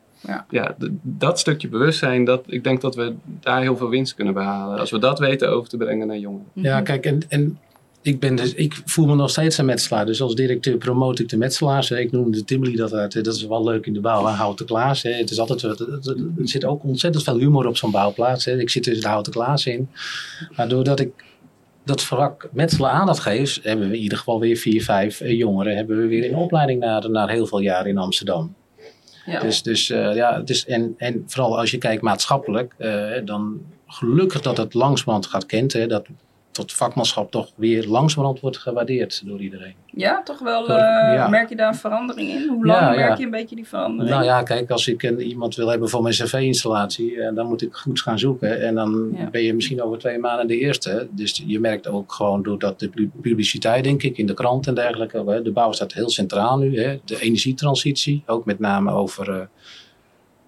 Ja. d- dat stukje bewustzijn, dat, ik denk dat we daar heel veel winst kunnen behalen. Als we dat weten over te brengen naar jongeren. Ja, kijk, en, en ik, ben dus, ik voel me nog steeds een metselaar. Dus als directeur promote ik de metselaars. Ik noem de Timberly dat uit. Dat is wel leuk in de bouw. hè. Houten Klaas. Hè. Het is altijd, er zit ook ontzettend veel humor op zo'n bouwplaats. Hè. Ik zit tussen de Houten Klaas in. Maar doordat ik dat vak metselen aandacht geef, hebben we in ieder geval weer vier, vijf eh, jongeren. Hebben we weer in opleiding naar, naar heel veel jaren in Amsterdam. Ja. Dus, dus eh, ja, het is, en, en vooral als je kijkt maatschappelijk, eh, dan gelukkig dat het langzamerhand gaat kent, dat tot vakmanschap toch weer langzamerhand wordt gewaardeerd door iedereen. ja, toch wel. Eh, ja. Merk je daar een verandering in? Hoe lang Ja, merk je een beetje die verandering? Nou ja, kijk, als ik een, iemand wil hebben voor mijn cv-installatie, eh, dan moet ik goed gaan zoeken. En dan ben je misschien over twee maanden de eerste. Dus je merkt ook gewoon doordat de pu- publiciteit, denk ik, in de krant en dergelijke. hè, De bouw staat heel centraal nu. Hè, de energietransitie, ook met name over. eh,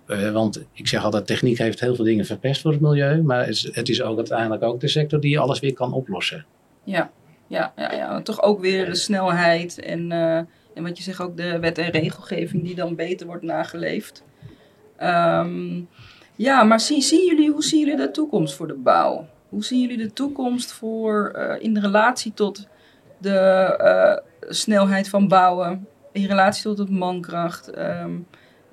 eh, want ik zeg altijd, techniek heeft heel veel dingen verpest voor het milieu. Maar het is, het is ook uiteindelijk ook de sector die alles weer kan oplossen. Ja, ja, ja, ja. Toch ook weer de snelheid en, eh, en wat je zegt ook de wet en regelgeving die dan beter wordt nageleefd. Ehm, ja, maar zien, zien jullie, hoe zien jullie de toekomst voor de bouw? Hoe zien jullie de toekomst voor, eh, in relatie tot de snelheid van bouwen, in relatie tot het mankracht? Ehm,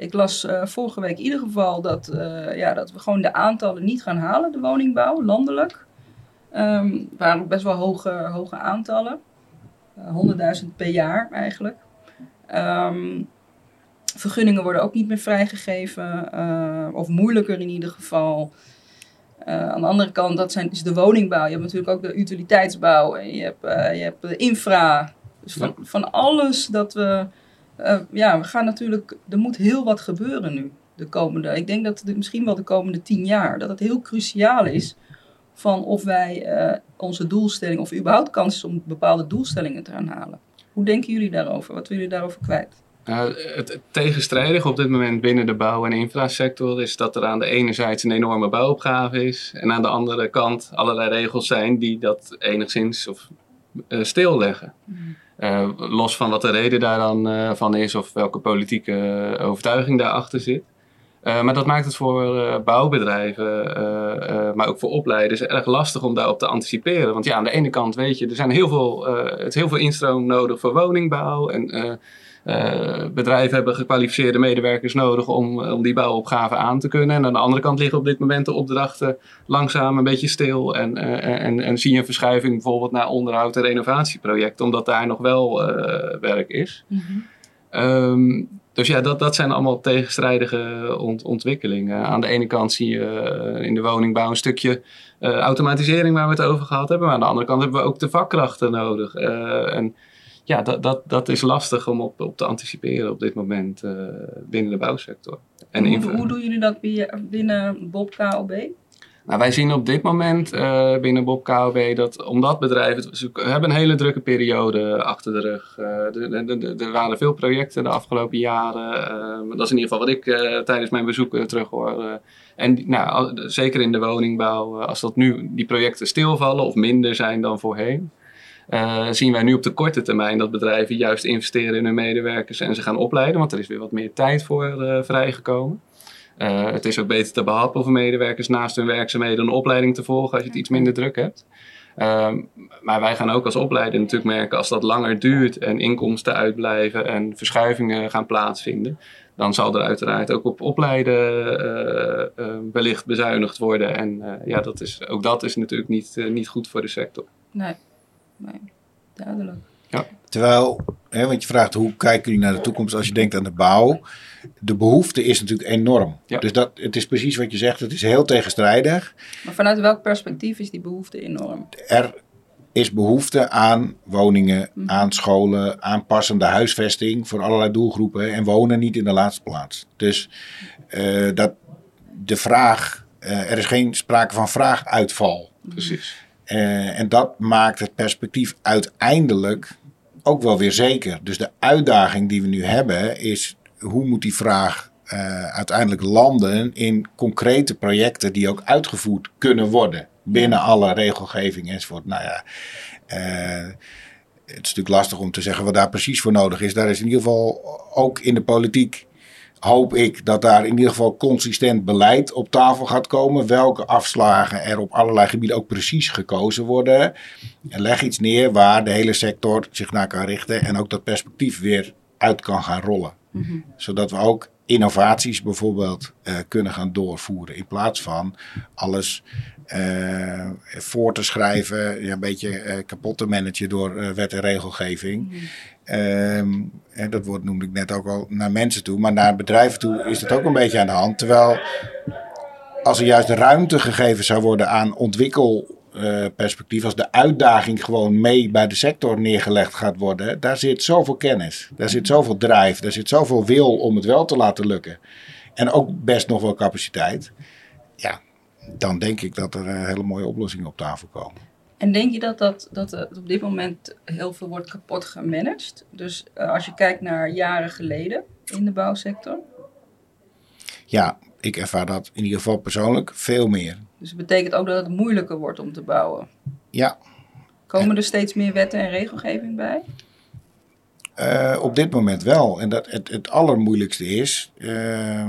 ik las eh, vorige week in ieder geval dat, eh, ja, dat we gewoon de aantallen niet gaan halen, de woningbouw, landelijk. Ehm waren ook best wel hoge, hoge aantallen. Eh, 100.000 per jaar eigenlijk. Ehm, vergunningen worden ook niet meer vrijgegeven. of moeilijker in ieder geval. Aan de andere kant, dat zijn, is de woningbouw. Je hebt natuurlijk ook de utiliteitsbouw. En je hebt, je hebt de infra. Dus van, van alles dat we... eh, ja, we gaan natuurlijk... Er moet heel wat gebeuren nu. De komende... Ik denk dat het misschien wel de komende tien jaar... Dat het heel cruciaal is van of wij eh, onze doelstelling, of überhaupt kans is om bepaalde doelstellingen te gaan halen. Hoe denken jullie daarover? Wat willen jullie daarover kwijt? Uh, het, het tegenstrijdige op dit moment binnen de bouw- en infrasector is dat er aan de ene zijde een enorme bouwopgave is en aan de andere kant allerlei regels zijn die dat enigszins of, uh, stilleggen. Uh, los van wat de reden daar dan uh, van is of welke politieke overtuiging daarachter zit. Maar dat maakt het voor bouwbedrijven, maar ook voor opleiders, erg lastig om daarop te anticiperen. Want ja, aan de ene kant weet je, er zijn heel veel, het is heel veel instroom nodig voor woningbouw. En bedrijven hebben gekwalificeerde medewerkers nodig om, om die bouwopgave aan te kunnen. En aan de andere kant liggen op dit moment de opdrachten langzaam een beetje stil. En, en, en zie je een verschuiving bijvoorbeeld naar onderhoud en renovatieprojecten, omdat daar nog wel werk is. Mm -hmm. Dus ja, dat, dat zijn allemaal tegenstrijdige ont ontwikkelingen. Aan de ene kant zie je eh, in de woningbouw een stukje uh, automatisering waar we het over gehad hebben. Maar aan de andere kant hebben we ook de vakkrachten nodig. Uh, en ja, dat, dat, dat is lastig om op, op te anticiperen op dit moment binnen de bouwsector. En hoe, hoe doen jullie dat binnen Bob KOB? Nou, wij zien op dit moment uh, binnen Bob KOB dat omdat bedrijven ze hebben een hele drukke periode achter de rug. Uh, er waren veel projecten de afgelopen jaren. Uh, dat is in ieder geval wat ik tijdens mijn bezoeken terug hoor. en nou, zeker in de woningbouw, als dat nu die projecten stilvallen of minder zijn dan voorheen. Zien wij nu op de korte termijn dat bedrijven juist investeren in hun medewerkers en ze gaan opleiden, want er is weer wat meer tijd voor vrijgekomen. Uh, het is ook beter te behappen voor medewerkers naast hun werkzaamheden een opleiding te volgen als je het iets minder druk hebt. Uh, maar wij gaan ook als opleider natuurlijk merken als dat langer duurt en inkomsten uitblijven en verschuivingen gaan plaatsvinden. Dan zal er uiteraard ook op opleiden uh, wellicht bezuinigd worden. En ja, dat is, ook dat is natuurlijk niet, niet goed voor de sector. Nee, nee. duidelijk. Ja. Terwijl, hè, want je vraagt hoe kijken jullie naar de toekomst als je denkt aan de bouw. De behoefte is natuurlijk enorm. Dus dat, het is precies wat je zegt, het is heel tegenstrijdig. Maar vanuit welk perspectief is die behoefte enorm? Er is behoefte aan woningen, mhm. aan scholen, aan passende huisvesting voor allerlei doelgroepen. En wonen niet in de laatste plaats. Dus uh, dat de vraag, uh, er is geen sprake van vraaguitval. Precies. Uh, en dat maakt het perspectief uiteindelijk ook wel weer zeker. Dus de uitdaging die we nu hebben is hoe moet die vraag uh, uiteindelijk landen in concrete projecten die ook uitgevoerd kunnen worden binnen alle regelgeving enzovoort. Nou ja, uh, het is natuurlijk lastig om te zeggen wat daar precies voor nodig is. Daar is in ieder geval ook in de politiek hoop ik dat daar in ieder geval consistent beleid op tafel gaat komen. Welke afslagen er op allerlei gebieden ook precies gekozen worden. En leg iets neer waar de hele sector zich naar kan richten en ook dat perspectief weer uit kan gaan rollen. Mhm. Zodat we ook innovaties bijvoorbeeld uh, kunnen gaan doorvoeren. In plaats van alles uh, voor te schrijven, een beetje uh, kapot te managen door wet en regelgeving. Mm -hmm. En dat wordt, noemde ik net ook al, naar mensen toe. Maar naar bedrijven toe is het ook een beetje aan de hand. Terwijl als er juist ruimte gegeven zou worden aan ontwikkel uh, perspectief, als de uitdaging gewoon mee bij de sector neergelegd gaat worden, daar zit zoveel kennis, daar zit zoveel drive, daar zit zoveel wil om het wel te laten lukken. En ook best nog wel capaciteit. Ja, dan denk ik dat er uh, hele mooie oplossingen op tafel komen. En denk je dat, dat, dat op dit moment heel veel wordt kapot gemanaged? Dus uh, als je kijkt naar jaren geleden in de bouwsector? Ja, ik ervaar dat in ieder geval persoonlijk veel meer. Dus het betekent ook dat het moeilijker wordt om te bouwen. Ja. Komen er steeds meer wetten en regelgeving bij? Uh, op dit moment wel. En dat het, het allermoeilijkste is. Uh, uh,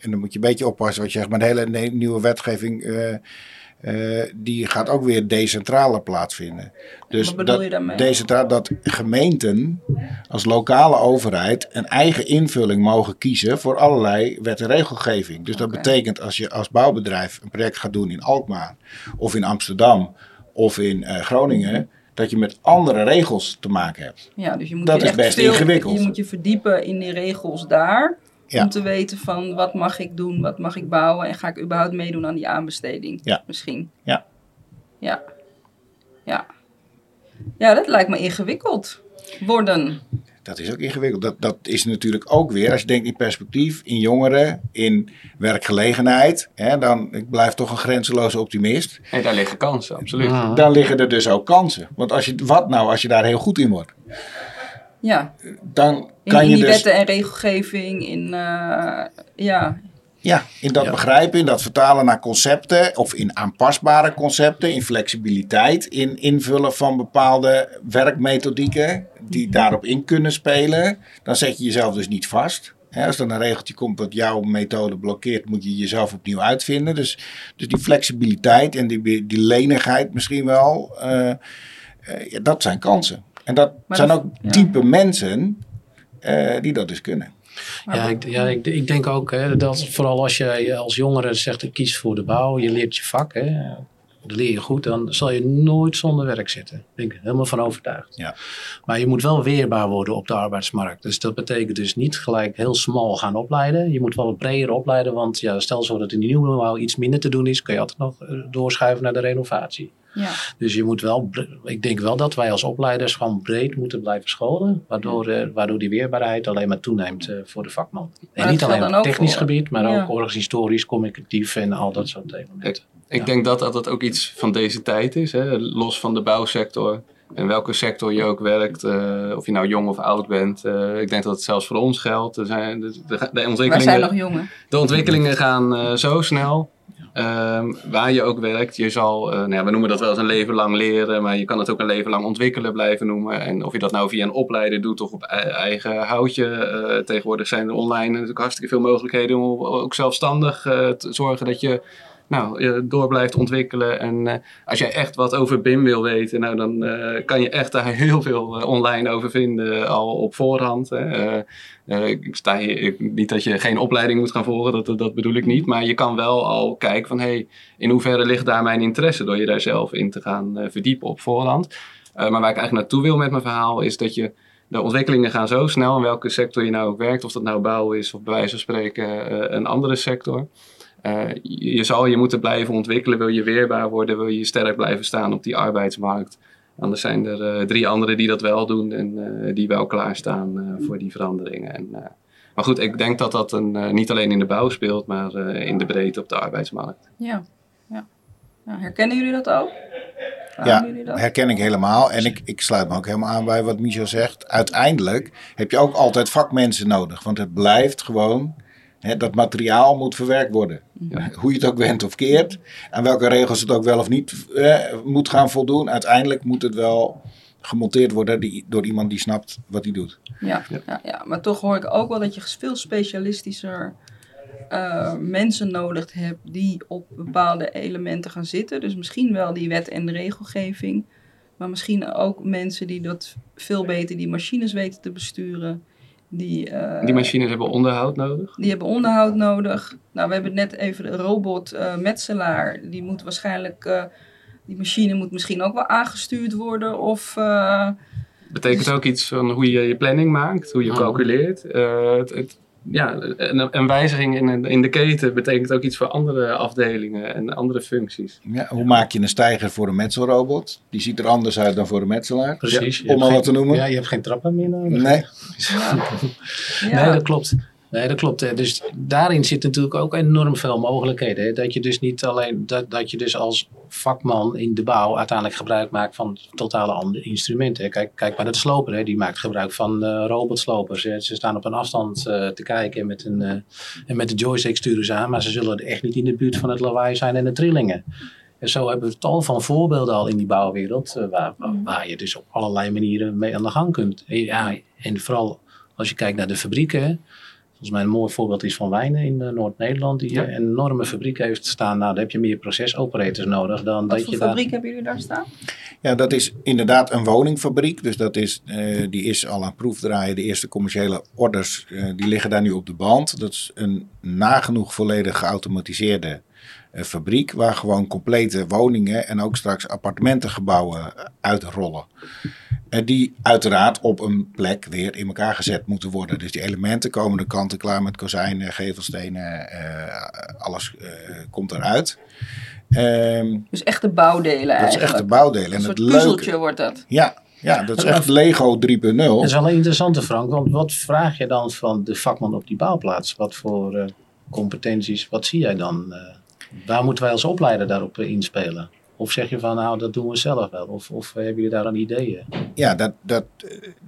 en dan moet je een beetje oppassen wat je zegt. Maar de hele nieuwe wetgeving eh, uh, die gaat ook weer decentraler plaatsvinden. Dus Wat bedoel dat, je daarmee? Decentraal, dat gemeenten als lokale overheid een eigen invulling mogen kiezen voor allerlei wet en regelgeving. Dus dat betekent als je als bouwbedrijf een project gaat doen in Alkmaar of in Amsterdam of in uh, Groningen dat je met andere regels te maken hebt. Ja, dus je moet dat je is best veel, ingewikkeld. Je moet je verdiepen in die regels daar. Om te weten van wat mag ik doen, wat mag ik bouwen en ga ik überhaupt meedoen aan die aanbesteding ja. misschien. Ja. Ja. Ja. Ja, dat lijkt me ingewikkeld worden. Dat is ook ingewikkeld. Dat, dat is natuurlijk ook weer, als je denkt in perspectief, in jongeren, in werkgelegenheid, hè, dan ik blijf toch een grenzeloze optimist. En daar liggen kansen, absoluut. Dan liggen er dus ook kansen. Want als je, wat nou als je daar heel goed in wordt? Ja. Dan kan in, je die dus, wetten en regelgeving, in, uh, ja. Ja, in dat begrijpen, in dat vertalen naar concepten, of in aanpasbare concepten, in flexibiliteit, in invullen van bepaalde werkmethodieken die mhm. daarop in kunnen spelen. Dan zet je jezelf dus niet vast. Hè, als er een regeltje komt wat jouw methode blokkeert, moet je jezelf opnieuw uitvinden. Dus, dus die flexibiliteit en die, die lenigheid misschien wel, uh, ja, dat zijn kansen. En dat zijn ook type mensen die dat dus kunnen. Ja, ik, ja ik, ik, denk ook hè, dat vooral als je als jongere zegt ik kies voor de bouw, je leert je vak, hè, leer je goed, dan zal je nooit zonder werk zitten. Daar ben ik helemaal van overtuigd. Ja. Maar je moet wel weerbaar worden op de arbeidsmarkt. Dus dat betekent dus niet gelijk heel smal gaan opleiden. Je moet wel wat breder opleiden, want ja, stel zo dat in de nieuwe bouw iets minder te doen is, kun je altijd nog eh, doorschuiven naar de renovatie. Ja. Dus je moet wel, ik denk wel dat wij als opleiders gewoon breed moeten blijven scholen, waardoor, uh, waardoor die weerbaarheid alleen maar toeneemt uh, voor de vakman. en niet alleen op technisch voor, gebied, maar ja. ook organisatorisch, communicatief en al dat soort elementen. Ik, ik denk dat dat ook iets van deze tijd is, hè? los van de bouwsector. En welke sector je ook werkt, uh, of je nou jong of oud bent. ik denk dat het zelfs voor ons geldt. Er zijn, de, de, de ontwikkelingen, Wij zijn nog jongen. De ontwikkelingen gaan zo snel. Ehm, waar je ook werkt, je zal, uh, nou ja, we noemen dat wel eens een leven lang leren, maar je kan het ook een leven lang ontwikkelen blijven noemen. En of je dat nou via een opleider doet of op eigen houtje. Uh, tegenwoordig zijn er online natuurlijk hartstikke veel mogelijkheden om ook zelfstandig uh, te zorgen dat je nou, je door blijft ontwikkelen. En uh, als jij echt wat over BIM wil weten, nou, dan uh, kan je echt daar heel veel online over vinden, al op voorhand. Hè. ik sta hier, niet dat je geen opleiding moet gaan volgen, dat, dat bedoel ik niet. Maar je kan wel al kijken van, hey, in hoeverre ligt daar mijn interesse door je daar zelf in te gaan verdiepen op voorhand. maar waar ik eigenlijk naartoe wil met mijn verhaal is dat je de ontwikkelingen gaan zo snel in welke sector je nou ook werkt, of dat nou bouw is of bij wijze van spreken een andere sector. Uh, je zal je moeten blijven ontwikkelen, wil je weerbaar worden, wil je sterk blijven staan op die arbeidsmarkt. Anders zijn er uh, drie anderen die dat wel doen en uh, die wel klaarstaan voor die veranderingen. En, maar goed, ik denk dat dat een, niet alleen in de bouw speelt, maar in de breedte op de arbeidsmarkt. Ja, ja. Nou, herkennen jullie dat ook? Ja, herken ik helemaal. En ik, ik sluit me ook helemaal aan bij wat Michel zegt. Uiteindelijk heb je ook altijd vakmensen nodig. Want het blijft gewoon dat materiaal moet verwerkt worden. Hoe je het ook went of keert. Aan welke regels het ook wel of niet moet gaan voldoen. Uiteindelijk moet het wel gemonteerd worden die, door iemand die snapt wat hij doet. Ja, ja. ja, maar toch hoor ik ook wel dat je veel specialistischer uh, mensen nodig hebt die op bepaalde elementen gaan zitten. Dus misschien wel die wet en regelgeving. Maar misschien ook mensen die dat veel beter die machines weten te besturen. Die, uh, die machines hebben onderhoud nodig? Die hebben onderhoud nodig. Nou, we hebben net even de robot uh, metselaar. Die moet waarschijnlijk, uh, die machine moet misschien ook wel aangestuurd worden. Of, Betekent dus... ook iets van hoe je je planning maakt, hoe je calculeert. Het, het, ja, een, een wijziging in, in de keten betekent ook iets voor andere afdelingen en andere functies. Ja, hoe maak je een stijger voor een metselrobot? Die ziet er anders uit dan voor een metselaar. Precies. Ja, om al wat te noemen. Ja, je hebt geen trappen meer nodig. Nee. Ja. Nee, dat klopt. Nee, dat klopt. Dus daarin zit natuurlijk ook enorm veel mogelijkheden. Dat je dus niet alleen dat, dat je dus als vakman in de bouw uiteindelijk gebruik maakt van totale andere instrumenten. Kijk, kijk maar naar de sloper, hè. die maakt gebruik van uh, robotslopers. Ze staan op een afstand uh, te kijken met een, uh, en met de joystick sturen ze aan, maar ze zullen echt niet in de buurt van het lawaai zijn en de trillingen. En zo hebben we tal van voorbeelden al in die bouwwereld, waar, waar je dus op allerlei manieren mee aan de gang kunt. Ja, en vooral als je kijkt naar de fabrieken. Volgens mij een mooi voorbeeld is van Wijnen in uh, Noord-Nederland. Die een enorme fabriek heeft staan. Nou, daar heb je meer procesoperators nodig dan Wat dat je daar... fabriek hebben jullie daar staan? Ja, dat is inderdaad een woningfabriek. Dus dat is, uh, die is al aan proefdraaien. De eerste commerciële orders uh, die liggen daar nu op de band. Dat is een nagenoeg volledig geautomatiseerde fabriek. Waar gewoon complete woningen en ook straks appartementengebouwen uitrollen. En die uiteraard op een plek weer in elkaar gezet moeten worden. Dus die elementen komen de kanten klaar met kozijnen, gevelstenen, uh, alles uh, komt eruit. Um, dus echte bouwdelen dat eigenlijk. Dat is echte bouwdelen. Een soort puzzeltje wordt dat. Ja, ja, dat is echt Lego 3.0. Dat is wel een interessante, Frank. Want wat vraag je dan van de vakman op die bouwplaats? Wat voor uh, competenties, wat zie jij dan? Waar moeten wij als opleider daarop inspelen? Of zeg je van nou, dat doen we zelf wel? Of, of hebben jullie daar een idee? Ja, dat, dat,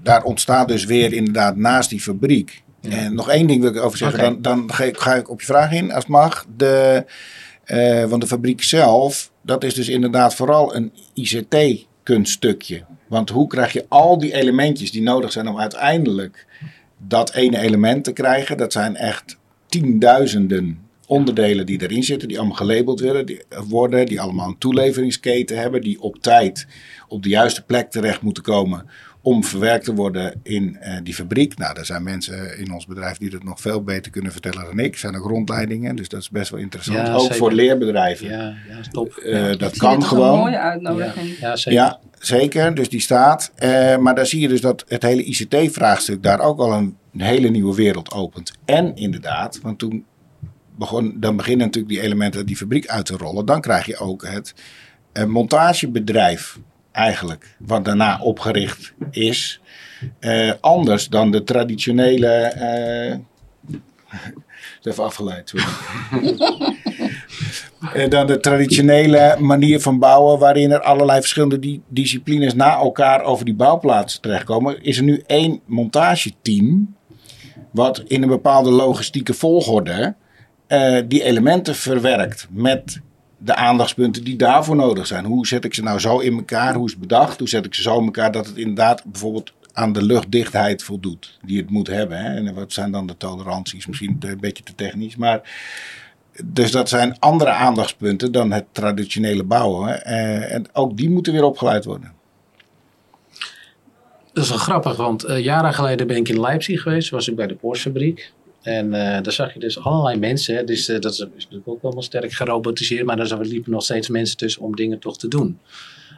daar ontstaat dus weer inderdaad naast die fabriek. Ja. En nog één ding wil ik over zeggen, okay. dan, dan ga, ik, ga, ik, op je vraag in als het mag. De, uh, want de fabriek zelf, dat is dus inderdaad vooral een ICT-kunststukje. Want hoe krijg je al die elementjes die nodig zijn om uiteindelijk dat ene element te krijgen. Dat zijn echt tienduizenden onderdelen die erin zitten, die allemaal gelabeld willen, die, worden, die allemaal een toeleveringsketen hebben, die op tijd op de juiste plek terecht moeten komen om verwerkt te worden in uh, die fabriek. Nou, er zijn mensen in ons bedrijf die dat nog veel beter kunnen vertellen dan ik. Er zijn ook rondleidingen, dus dat is best wel interessant. Ja, ook zeker. voor leerbedrijven. Ja, ja top. Uh, ja. dat kan gewoon. een mooie uitnodiging. Ja, zeker. Ja, zeker. Dus die staat. Eh, maar daar zie je dus dat het hele ICT-vraagstuk daar ook al een, een hele nieuwe wereld opent. En inderdaad, want toen begon, dan beginnen natuurlijk die elementen die fabriek uit te rollen. Dan krijg je ook het eh, montagebedrijf eigenlijk, wat daarna opgericht is. Eh, anders dan de traditionele. eh, even afgeleid. Eh, dan de traditionele manier van bouwen, waarin er allerlei verschillende di- disciplines na elkaar over die bouwplaats terechtkomen, is er nu één montageteam, wat in een bepaalde logistieke volgorde eh, die elementen verwerkt met de aandachtspunten die daarvoor nodig zijn. Hoe zet ik ze nou zo in elkaar? Hoe is het bedacht? Hoe zet ik ze zo in elkaar dat het inderdaad bijvoorbeeld aan de luchtdichtheid voldoet die het moet hebben? Hè? En wat zijn dan de toleranties? Misschien een beetje te technisch, maar dus dat zijn andere aandachtspunten dan het traditionele bouwen. Eh, en ook die moeten weer opgeleid worden. Dat is wel grappig, want eh, jaren geleden ben ik in Leipzig geweest. Was ik bij de Porsche-fabriek. En eh, daar zag je dus allerlei mensen. Dus eh, dat is, natuurlijk ook allemaal sterk gerobotiseerd. Maar daar liepen nog steeds mensen tussen om dingen toch te doen.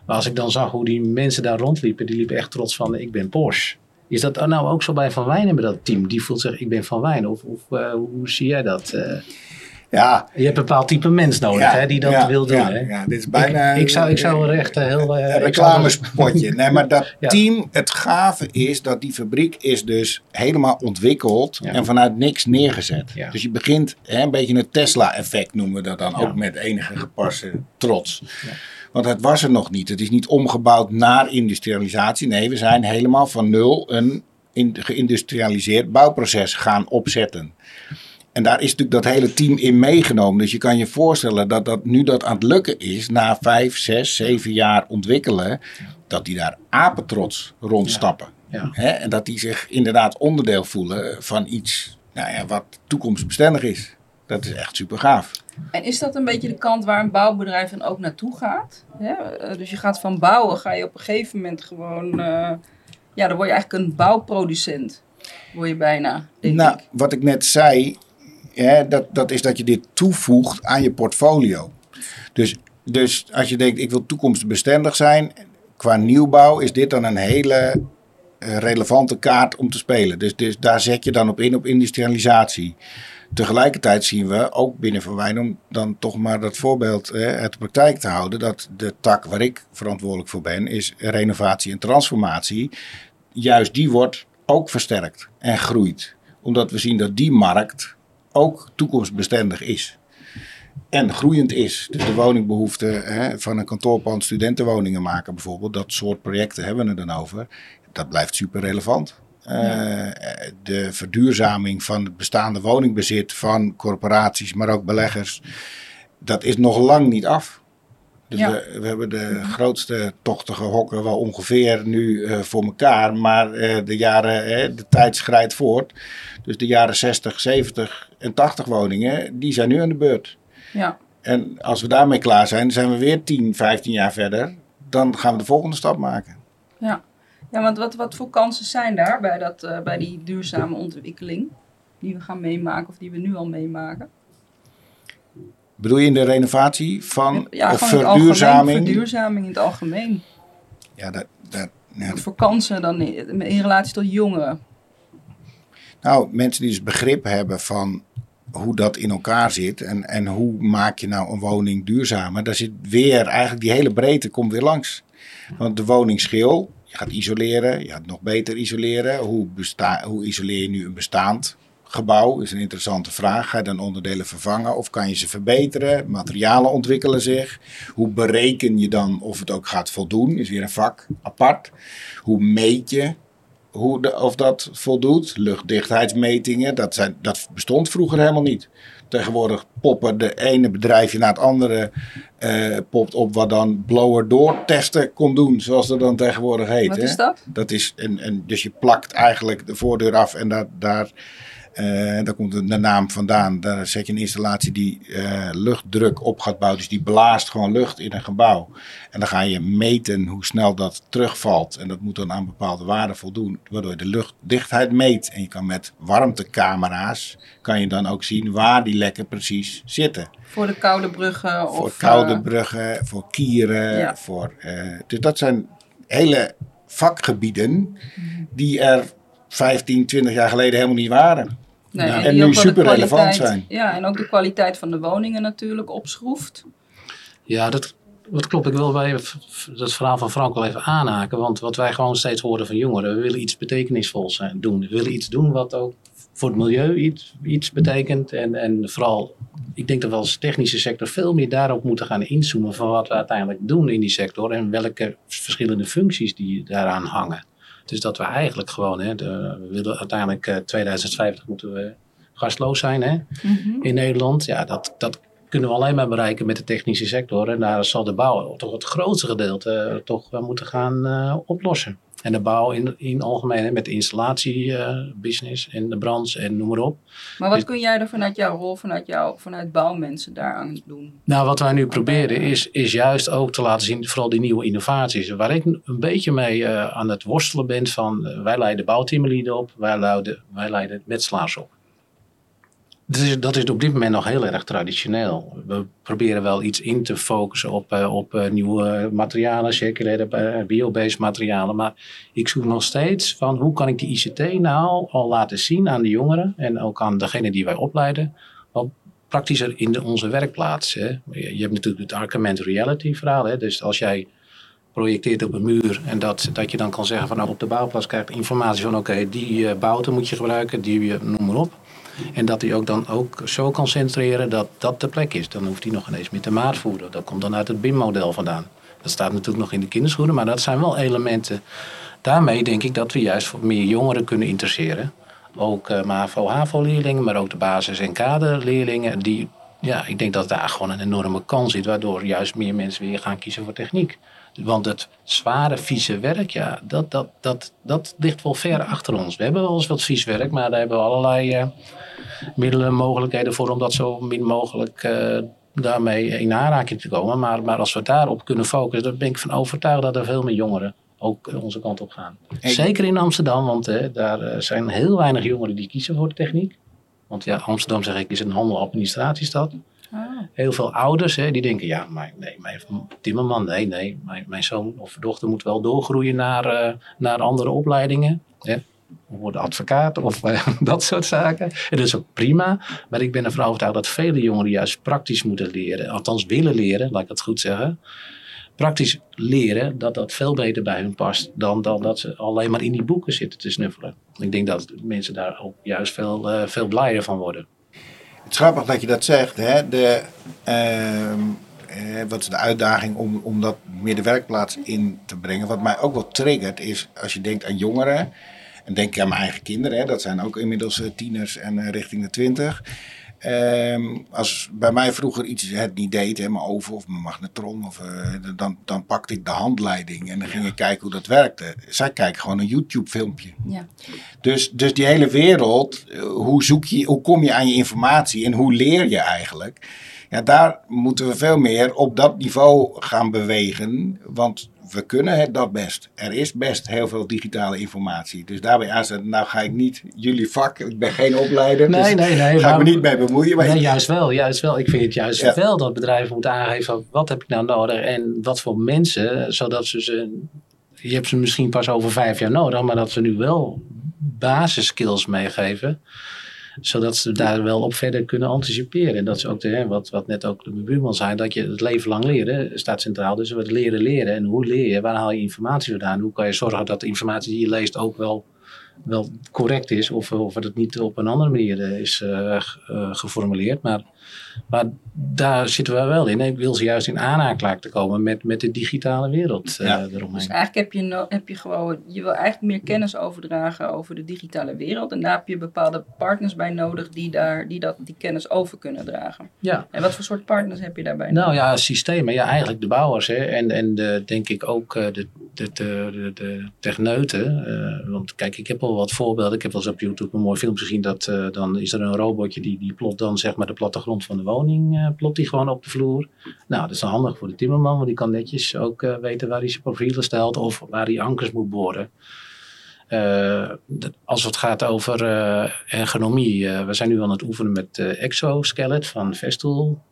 Maar als ik dan zag hoe die mensen daar rondliepen. Die liepen echt trots van, ik ben Porsche. Is dat nou ook zo bij Van Wijnen met dat team? Die voelt zich, ik ben Van Wijnen. Of, of eh, hoe zie jij dat? Eh, Ja, je hebt een bepaald type mens nodig ja, hè, die dat ja, wil doen. Ja, hè? ja, dit is bijna ik, ik zou, ik zou er echt eh, heel... eh, een er- reclamespotje. Nee, maar dat team, het gave is dat die fabriek is dus helemaal ontwikkeld en vanuit niks neergezet. Dus je begint, hè, een beetje het Tesla-effect noemen we dat dan, ook met enige gepaste trots. Want het was er nog niet. Het is niet omgebouwd naar industrialisatie. Nee, we zijn helemaal van nul een geïndustrialiseerd bouwproces gaan opzetten. En daar is natuurlijk dat hele team in meegenomen. Dus je kan je voorstellen dat, dat nu dat aan het lukken is, na vijf, zes, zeven jaar ontwikkelen, dat die daar apetrots rondstappen. Ja. Hè? En dat die zich inderdaad onderdeel voelen van iets nou ja, wat toekomstbestendig is. Dat is echt super gaaf. En is dat een beetje de kant waar een bouwbedrijf dan ook naartoe gaat? Hè? Eh, Dus je gaat van bouwen, ga je op een gegeven moment gewoon... eh, ja, dan word je eigenlijk een bouwproducent. Word je bijna, denk Nou, ik. wat ik net zei, dat, dat is dat je dit toevoegt aan je portfolio. Dus, dus als je denkt, ik wil toekomstbestendig zijn, qua nieuwbouw is dit dan een hele eh, relevante kaart om te spelen. Dus, dus daar zet je dan op in, op industrialisatie. Tegelijkertijd zien we ook binnen Van om dan toch maar dat voorbeeld uit de praktijk te houden, dat de tak waar ik verantwoordelijk voor ben, is renovatie en transformatie. Juist die wordt ook versterkt en groeit. Omdat we zien dat die markt ook toekomstbestendig is. En groeiend is. Dus de woningbehoefte hè, van een kantoorpand studentenwoningen maken bijvoorbeeld. Dat soort projecten hebben we het dan over. Dat blijft super relevant. Eh, de verduurzaming van het bestaande woningbezit van corporaties, maar ook beleggers. Dat is nog lang niet af. Dus Ja. we, we hebben de grootste tochtige hokken wel ongeveer nu eh, voor elkaar. Maar eh, de jaren, de tijd schrijdt voort. Dus de jaren 60, 70 en 80 woningen, die zijn nu aan de beurt. Ja. En als we daarmee klaar zijn, zijn we weer 10, 15 jaar verder. Dan gaan we de volgende stap maken. Ja, ja want wat, wat voor kansen zijn daar bij, dat, eh, bij die duurzame ontwikkeling? Die we gaan meemaken of die we nu al meemaken? Bedoel je in de renovatie van Ja, of verduurzaming? verduurzaming in het algemeen. Ja, dat, dat, ja, Wat voor kansen dan in, in relatie tot jongeren? Nou, mensen die dus begrip hebben van hoe dat in elkaar zit en, en hoe maak je nou een woning duurzamer, daar zit weer eigenlijk die hele breedte komt weer langs. Want de woningsschil, je gaat isoleren, je gaat nog beter isoleren. Hoe, besta hoe isoleer je nu een bestaand gebouw? Is een interessante vraag. Ga je dan onderdelen vervangen of kan je ze verbeteren? Materialen ontwikkelen zich. Hoe bereken je dan of het ook gaat voldoen? Is weer een vak apart. Hoe meet je hoe de, of dat voldoet. Luchtdichtheidsmetingen, dat, zijn, dat bestond vroeger helemaal niet. Tegenwoordig poppen de ene bedrijfje na het andere eh, popt op wat dan blower door testen kon doen, zoals dat dan tegenwoordig heet. Wat hè? is dat? Dat is een, een, dus je plakt eigenlijk de voordeur af en daar, daar, eh, daar komt de, naam vandaan. Daar zet je een installatie die eh, luchtdruk op gaat bouwen. Dus die blaast gewoon lucht in een gebouw. En dan ga je meten hoe snel dat terugvalt. En dat moet dan aan bepaalde waarden voldoen. Waardoor je de luchtdichtheid meet. En je kan met warmtecamera's kan je dan ook zien waar die lekken precies zitten. Voor de koude bruggen? Voor of, koude eh, bruggen, voor kieren. Ja. Voor, dus dat zijn hele vakgebieden die er 15, 20 jaar geleden helemaal niet waren. nee, Ja, die en nu super relevant zijn. Ja, en ook de kwaliteit van de woningen natuurlijk opschroeft. Ja, dat, dat klopt. Ik wil bij het verhaal van Frank wel even aanhaken. Want wat wij gewoon steeds horen van jongeren, we willen iets betekenisvols zijn, doen. We willen iets doen wat ook voor het milieu iets, iets betekent. En, en vooral, ik denk dat we als technische sector veel meer daarop moeten gaan inzoomen van wat we uiteindelijk doen in die sector. En welke verschillende functies die daaraan hangen. Dus dat we eigenlijk gewoon, hè, de- we willen uiteindelijk eh, 2050 moeten we gastloos zijn hè, in Nederland. Ja, dat, dat kunnen we alleen maar bereiken met de technische sector. En daar zal de bouw toch het grootste gedeelte eh, toch wel moeten gaan eh, oplossen. En de bouw in, in algemeen, hè, met de installatiebusiness en de branche en noem maar op. Maar wat Dus- kun jij er vanuit jouw rol, vanuit, jou, vanuit bouwmensen daaraan doen? Nou, wat wij nu proberen is, is juist ook te laten zien, vooral die nieuwe innovaties. Waar ik een beetje mee eh, aan het worstelen ben van, eh, wij leiden bouwteamlieden op, wij leiden, wij leiden metselaars op. Dat is, dat is op dit moment nog heel erg traditioneel. We proberen wel iets in te focussen op, eh, op eh, nieuwe materialen, circulaire eh, biobased materialen. Maar ik zoek nog steeds van hoe kan ik die ICT nou al laten zien aan de jongeren en ook aan degene die wij opleiden. Wat praktischer in onze werkplaats. Hè. Je, hebt natuurlijk het augmented reality verhaal. Hè. Dus als jij projecteert op een muur en dat, dat je dan kan zeggen van nou, op de bouwplaats krijg je informatie van oké, die eh bouten moet je gebruiken, die eh, noem maar op. En dat hij ook dan ook zo kan centreren dat dat de plek is. Dan hoeft hij nog ineens meer te maat voeren. Dat komt dan uit het BIM-model vandaan. Dat staat natuurlijk nog in de kinderschoenen, maar dat zijn wel elementen. Daarmee denk ik dat we juist meer jongeren kunnen interesseren. Ook eh MAVO, HAVO-leerlingen, maar ook de basis- en kaderleerlingen. Die, ja, ik denk dat daar gewoon een enorme kans zit, waardoor juist meer mensen weer gaan kiezen voor techniek. Want het zware, vieze werk, ja, dat, dat, dat, dat ligt wel ver achter ons. We hebben wel eens wat vies werk, maar daar hebben we allerlei eh, middelen en mogelijkheden voor om dat zo min mogelijk eh, daarmee in aanraking te komen. Maar, maar als we daarop kunnen focussen, dan ben ik van overtuigd dat er veel meer jongeren ook onze kant op gaan. Zeker in Amsterdam, want eh, daar zijn heel weinig jongeren die kiezen voor de techniek. Want ja, Amsterdam zeg ik is een handel-administratiestad. Heel veel ouders hè, die denken, ja, maar nee, mijn timmerman, nee, nee, mijn, mijn zoon of dochter moet wel doorgroeien naar, eh, naar andere opleidingen. Hè. Worden advocaat of eh, dat soort zaken. En dat is ook prima. Maar ik ben ervan overtuigd dat vele jongeren juist praktisch moeten leren. Althans willen leren, laat ik dat goed zeggen. Praktisch leren, dat dat veel beter bij hun past dan, dan dat ze alleen maar in die boeken zitten te snuffelen. Ik denk dat mensen daar ook juist veel, eh, veel blijer van worden. Het is grappig dat je dat zegt. Hè? De, ehm, eh, wat is de uitdaging om, om dat meer de werkplaats in te brengen? Wat mij ook wel triggert is als je denkt aan jongeren. En denk aan mijn eigen kinderen. Hè? Dat zijn ook inmiddels eh, tieners en eh, richting de twintig. Ehm, als bij mij vroeger iets het niet deed, hè, mijn oven of mijn magnetron, of, eh, dan, dan pakte ik de handleiding en dan ging ik kijken hoe dat werkte. Zij kijken gewoon een YouTube-filmpje. Ja. Dus, dus die hele wereld, eh, hoe, zoek je, hoe kom je aan je informatie en hoe leer je eigenlijk? Ja, daar moeten we veel meer op dat niveau gaan bewegen, want we kunnen het dat best. Er is best heel veel digitale informatie. Dus daarbij aanzetten, nou ga ik niet jullie vak, ik ben geen opleider, Nee, dus nee, nee. ga ik me niet mee bemoeien. Maar Nee, ik- juist wel, juist wel. Ik vind het juist Ja. wel dat bedrijven moeten aangeven wat heb ik nou nodig en wat voor mensen, zodat ze ze, je hebt ze misschien pas over vijf jaar nodig, maar dat ze nu wel basiskills meegeven, zodat ze daar wel op verder kunnen anticiperen. En dat is ook hè, wat, wat net ook de buurman zei, dat je het leven lang leren staat centraal. Dus we leren leren. En hoe leer je? Waar haal je informatie vandaan? Hoe kan je zorgen dat de informatie die je leest ook wel wel correct is of, of het niet op een andere manier eh, is uh, geformuleerd. Maar, maar daar zitten we wel in. Ik wil ze juist in aanraking te komen met, met de digitale wereld uh, ja. eromheen. Dus eigenlijk heb je, no heb je gewoon, je wil eigenlijk meer kennis overdragen over de digitale wereld. En daar heb je bepaalde partners bij nodig die, daar, die dat, die kennis over kunnen dragen. Ja. En wat voor soort partners heb je daarbij Nou ja, systemen. Ja, eigenlijk de bouwers. Hè. En, en de, denk ik ook de, de, de, de, de techneuten. want kijk, ik heb al wat voorbeelden. Ik heb wel eens op YouTube een mooi film gezien. Dat uh, dan is er een robotje die, die plot dan zeg maar de plattegrond van de woning. Uh, plot die gewoon op de vloer. Nou, dat is dan handig voor de timmerman. Want die kan netjes ook uh, weten waar hij zijn profielen stelt. Of waar hij ankers moet boren. als het gaat over ergonomie. we zijn nu aan het oefenen met Exoskelet van Vestel.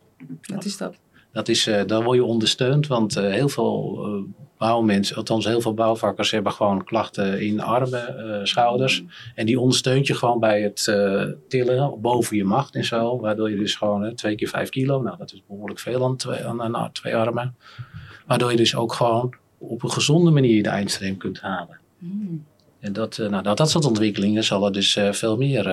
Wat is dat? Dat is, dan word je ondersteund. Want heel veel bouwmensen, althans heel veel bouwvakkers hebben gewoon klachten in armen, uh, schouders. En die ondersteunt je gewoon bij het uh, tillen boven je macht en zo. Waardoor je dus gewoon uh, twee keer vijf kilo, nou dat is behoorlijk veel aan twee, aan, twee armen. Waardoor je dus ook gewoon op een gezonde manier de eindstream kunt halen. Mm. En dat, nou, dat, dat soort ontwikkelingen zal er dus uh, veel meer uh,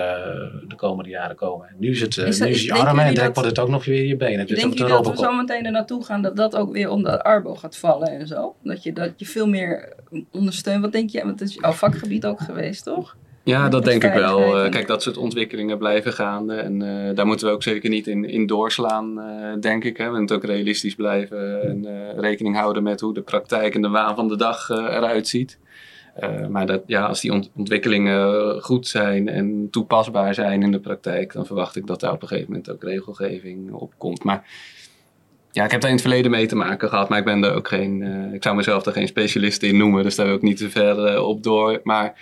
de komende jaren komen. Nu is het, uh, is dat, nu is je armen en direct wordt het ook nog weer je benen. Dus denk je dat we zo meteen er naartoe gaan dat dat ook weer onder arbo gaat vallen en zo? Dat je, dat je veel meer ondersteunt. Wat denk je? Want het is jouw vakgebied ook geweest, toch? Ja, dat denk ik wel. kijk, dat soort ontwikkelingen blijven gaan. En daar moeten we ook zeker niet in, in doorslaan, denk ik. Hè. We moeten ook realistisch blijven en rekening houden met hoe de praktijk en de waan van de dag eruit ziet. Uh, maar dat, ja, als die ont ontwikkelingen goed zijn en toepasbaar zijn in de praktijk, dan verwacht ik dat daar op een gegeven moment ook regelgeving op komt. Maar ja, ik heb daar in het verleden mee te maken gehad, maar ik ben er ook geen, uh, ik zou mezelf er geen specialist in noemen, dus daar wil ik niet te ver uh, op door. Maar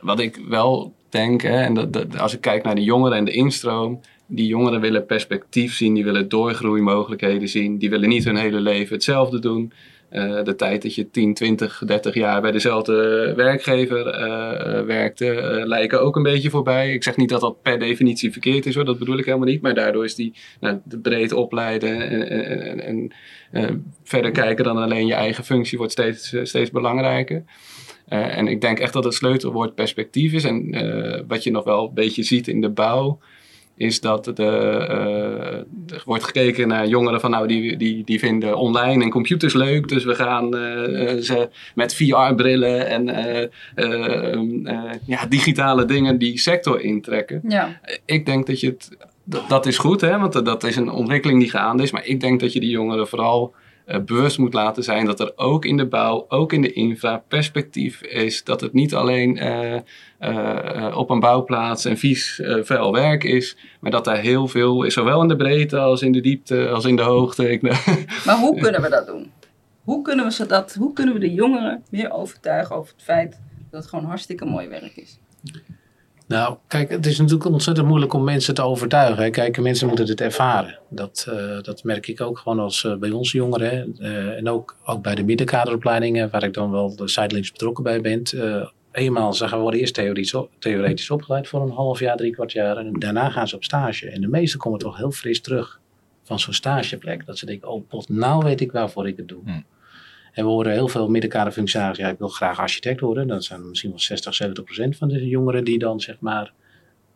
wat ik wel denk, hè, en dat, als ik kijk naar de jongeren en de instroom, die jongeren willen perspectief zien, die willen doorgroeimogelijkheden zien, die willen niet hun hele leven hetzelfde doen. Uh, de tijd dat je 10, 20, 30 jaar bij dezelfde werkgever uh, werkte, uh, lijken ook een beetje voorbij. Ik zeg niet dat dat per definitie verkeerd is hoor, dat bedoel ik helemaal niet. Maar daardoor is die nou, breed opleiden en, en, en verder kijken dan alleen je eigen functie wordt steeds, steeds belangrijker. en ik denk echt dat het sleutelwoord perspectief is. En wat je nog wel een beetje ziet in de bouw is dat de, uh, er wordt gekeken naar jongeren van nou die, die, die vinden online en computers leuk. Dus we gaan uh, ze met VR-brillen en uh, ja, digitale dingen die sector intrekken. Ja. Ik denk dat je het, dat, dat is goed hè, want dat is een ontwikkeling die gaande is. Maar ik denk dat je die jongeren vooral bewust moet laten zijn dat er ook in de bouw, ook in de infra, perspectief is. Dat het niet alleen uh, uh, op een bouwplaats en vies vuil werk is, maar dat daar heel veel is, zowel in de breedte als in de diepte als in de hoogte. maar hoe kunnen we dat doen? Hoe kunnen we, ze dat, hoe kunnen we de jongeren meer overtuigen over het feit dat het gewoon hartstikke mooi werk is? Nou, kijk, het is natuurlijk ontzettend moeilijk om mensen te overtuigen. Kijk, mensen moeten het ervaren. Dat, uh, dat merk ik ook gewoon als uh, bij onze jongeren. Uh, en ook, ook bij de middenkaderopleidingen, waar ik dan wel zijdelings betrokken bij ben. eenmaal zeggen we worden eerst theoretisch, theoretisch opgeleid voor een half jaar, drie kwart jaar. En daarna gaan ze op stage. En de meesten komen toch heel fris terug van zo'n stageplek. Dat ze denken, oh pot, nou weet ik waarvoor ik het doe. Hmm. En we horen heel veel middenkaderfunctionarissen, ja, ik wil graag architect worden. Dat zijn misschien wel 60, 70 procent van de jongeren die dan zeg maar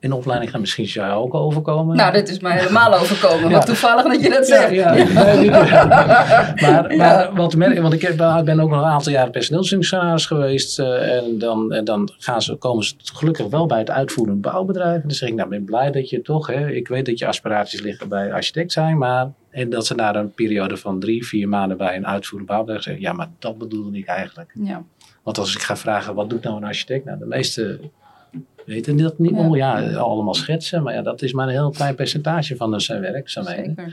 in opleiding gaan. Misschien zou jou ook overkomen. Nou, dit is mij helemaal overkomen. Wat toevallig dat je dat zegt. Ja, ja. maar, maar wat, want ik, ben ook nog een aantal jaren personeelsfunctionaris geweest. Uh, en, dan, en dan gaan ze, komen ze gelukkig wel bij het uitvoerend bouwbedrijf. En dan zeg ik, nou ben blij dat je toch, hè, ik weet dat je aspiraties liggen bij architect zijn, maar en dat ze na een periode van drie, vier maanden bij een uitvoerend bouwbedrijf zeggen: Ja, maar dat bedoelde ik eigenlijk. Ja. Want als ik ga vragen: wat doet nou een architect? Nou, de meeste weten dat niet. Ja. Oh ja, allemaal schetsen. Maar ja, dat is maar een heel klein percentage van zijn werkzaamheden.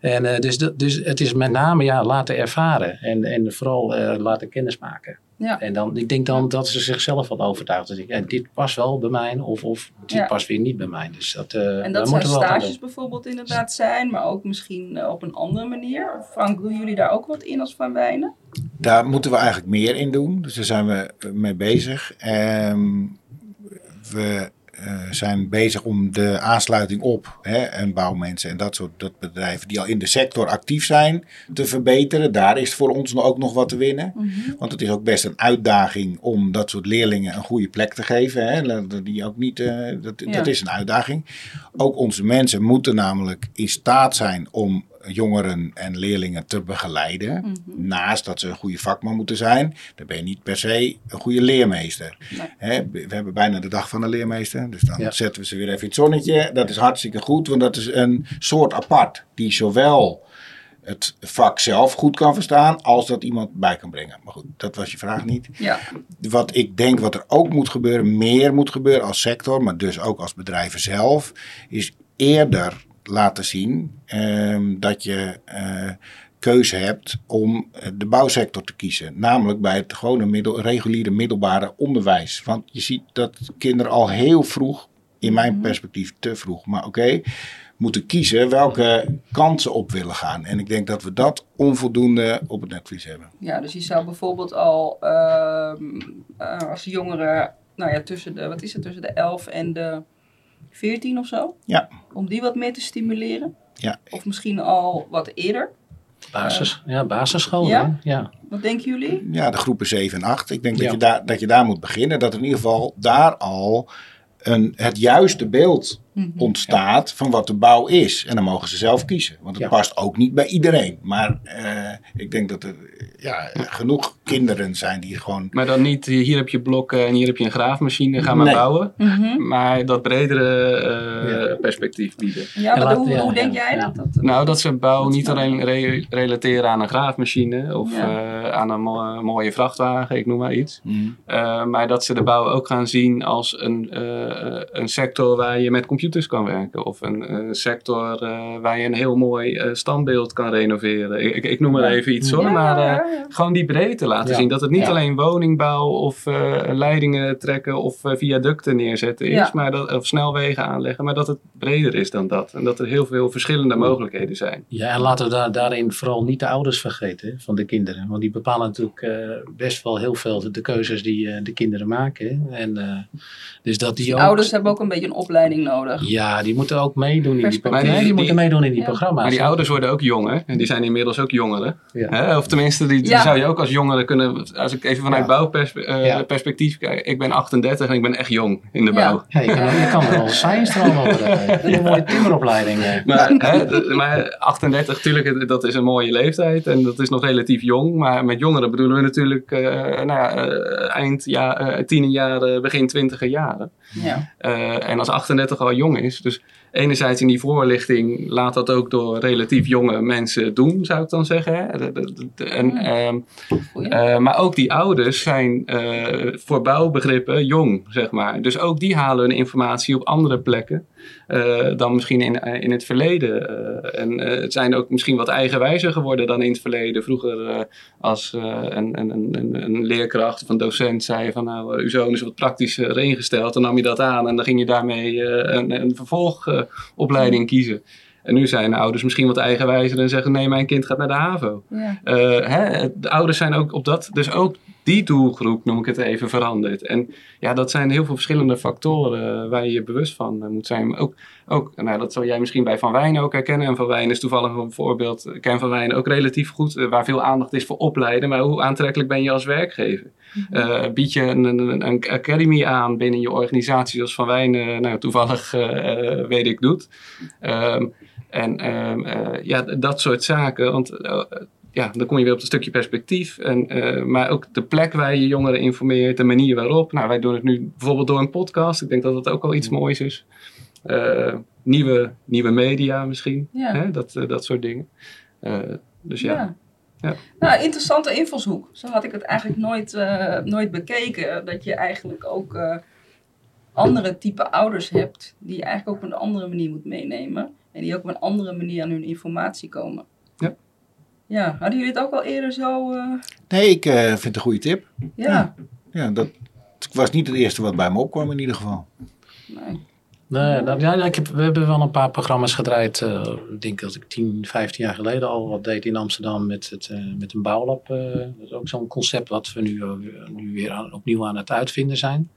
En uh, dus, dus het is met name ja, laten ervaren. En, en vooral uh, laten kennismaken. Ja. En dan, ik denk dan dat ze zichzelf wat overtuigd. Dat ik, en dit past wel bij mij of, of dit ja. past weer niet bij mij. Dus dat, uh, en dat zou stages bijvoorbeeld inderdaad zijn, maar ook misschien op een andere manier. Frank, doen jullie daar ook wat in als Van Wijnen? Daar moeten we eigenlijk meer in doen. Dus daar zijn we mee bezig. Um, we eh, zijn bezig om de aansluiting op hè, en bouwmensen en dat soort dat bedrijven die al in de sector actief zijn te verbeteren. Daar is voor ons ook nog wat te winnen. Want het is ook best een uitdaging om dat soort leerlingen een goede plek te geven. Hè. Die ook niet, uh, dat, Ja. dat is een uitdaging. Ook onze mensen moeten namelijk in staat zijn om jongeren en leerlingen te begeleiden. Mhm. Naast dat ze een goede vakman moeten zijn, dan ben je niet per se een goede leermeester. Nee. Hè, we hebben bijna de dag van de leermeester, dus dan Ja. zetten we ze weer even in het zonnetje. Dat is hartstikke goed, want dat is een soort apart die zowel het vak zelf goed kan verstaan, als dat iemand bij kan brengen. Maar goed, dat was je vraag niet. Ja, Wat ik denk wat er ook moet gebeuren, meer moet gebeuren als sector, maar dus ook als bedrijven zelf, is eerder laten zien ehm, dat je eh, keuze hebt om eh, de bouwsector te kiezen. Namelijk bij het gewone middel, reguliere middelbare onderwijs. Want je ziet dat kinderen al heel vroeg, in mijn perspectief te vroeg, maar oké, moeten kiezen welke kant ze op willen gaan. En ik denk dat we dat onvoldoende op het netvlies hebben. ja, dus je zou bijvoorbeeld al ehm, eh, als jongeren, nou ja, tussen de, wat is het, tussen de 11 en de 14 of zo, Ja, om die wat meer te stimuleren. ja. Of misschien al wat eerder. Basis, ja, basisschool. Ja? Ja. Wat denken jullie? Ja, de groepen 7 en 8. Ik denk dat, je daar, dat je daar moet beginnen. Dat in ieder geval daar al een, het juiste beeld. Ontstaat van wat de bouw is. En dan mogen ze zelf kiezen. Want het Ja. past ook niet bij iedereen. Maar eh, ik denk dat er ja, genoeg kinderen zijn die gewoon... Maar dan niet, hier heb je blokken en hier heb je een graafmachine, ga maar Nee. bouwen. Mhm. Maar dat bredere eh, Ja. perspectief bieden. Ja, maar laat- hoe, ja, hoe denk ja, jij ja. dat? dat Nou, dat ze bouw Dat niet alleen re- relateren aan een graafmachine of Ja. eh, aan een mo- mooie vrachtwagen, ik noem maar iets. Mm, Uh, maar dat ze de bouw ook gaan zien als een, uh, een sector waar je met computers kan werken. Of een uh, sector uh, waar je een heel mooi uh, standbeeld kan renoveren. Ik, ik, ik noem maar Ja. even iets hoor. Ja, maar uh, ja, ja. gewoon die breedte laten Ja. zien. Dat het niet Ja. alleen woningbouw of uh, leidingen trekken of uh, viaducten neerzetten is. Ja. Maar dat, of snelwegen aanleggen. Maar dat het breder is dan dat. En dat er heel veel verschillende mogelijkheden zijn. Ja, en laten we daar, daarin vooral niet de ouders vergeten van de kinderen. Want die bepalen natuurlijk eh, best wel heel veel de, de keuzes die eh, de kinderen maken. En, eh, dus dat die Die ook, ouders hebben ook een beetje een opleiding nodig. Ja, die moeten ook meedoen in die, nee, die, Die- moeten meedoen in die Ja. programma's. Maar die ouders worden ook jonger. En die zijn inmiddels ook jongeren. Ja. Hè? Of tenminste, die, die Ja. zou je ook als jongere kunnen... Als ik even vanuit Ja. bouwperspectief perspectief kijk. Ik ben 38 en ik ben echt jong in de Ja. bouw. Ja, je, kan, je kan wel science er allemaal. Een mooie timmeropleiding. eh. Maar, hè, d- maar 38, tuurlijk, dat is een mooie leeftijd. En dat is nog relatief jong. Maar met jongeren bedoelen we natuurlijk eh, nou ja, eh, eind ja, eh, tienerjaren, begin twintiger jaren. Ja. Eh, en als 38 al jong is. Dus enerzijds in die voorlichting laat dat ook door relatief jonge mensen doen, zou ik dan zeggen. Hè? De- de- de- En, Ja. ehm, eh, maar ook die ouders zijn eh, voor bouwbegrippen jong, zeg maar. Dus ook die halen hun informatie op andere plekken eh, dan misschien in, eh, in het verleden. Eh, en het zijn ook misschien wat eigenwijzer geworden dan in het verleden. Vroeger als een, een, een, een leerkracht of een docent zei van nou, uw zoon is wat praktisch eh, ingesteld. Dan nam je dat aan en dan ging je daarmee een, een vervolgopleiding kiezen. En nu zijn de ouders misschien wat eigenwijzer en zeggen nee, mijn kind gaat naar de HAVO. Ja. Hè, de ouders zijn ook op dat, dus ook die doelgroep, noem ik het even, veranderd. En ja, dat zijn heel veel verschillende factoren eh, waar je je bewust van eh, moet zijn. Maar ook, ook nou, dat zal jij misschien bij Van Wijn ook herkennen. En Van Wijn is toevallig een voorbeeld. Ik ken Van Wijn ook relatief goed, eh, waar veel aandacht is voor opleiden. Maar hoe aantrekkelijk ben je als werkgever? Eh, bied je een, een, een academy aan binnen je organisatie, zoals Van Wijn eh, nou, toevallig eh, eh, weet ik doet. Ehm, en ehm, eh, ja, dat soort zaken. Want eh, ja, dan kom je weer op een stukje perspectief. En, eh, maar ook de plek waar je jongeren informeert, de manier waarop. Nou, wij doen het nu bijvoorbeeld door een podcast. Ik denk dat dat ook al iets moois is. Eh, nieuwe, nieuwe media misschien. Ja. Hè? Dat, eh, dat soort dingen. Dus ja. Ja. Ja. Nou, interessante invalshoek. Zo had ik het eigenlijk nooit, nooit bekeken. Dat je eigenlijk ook andere type ouders hebt. Die je eigenlijk ook op een andere manier moet meenemen. En die ook op een andere manier aan hun informatie komen. Ja. Hadden jullie het ook al eerder zo? eh, Nee, ik eh, vind het een goede tip. ja. Ja, dat was niet het eerste wat bij me opkwam in ieder geval. Nee. Nee, nou, ja, ik heb, we hebben wel een paar programma's gedraaid. eh, ik denk dat ik 10, 15 jaar geleden al wat deed in Amsterdam met, het, eh, met een bouwlab. eh, dat is ook zo'n concept wat we nu, nu weer aan, opnieuw aan het uitvinden zijn.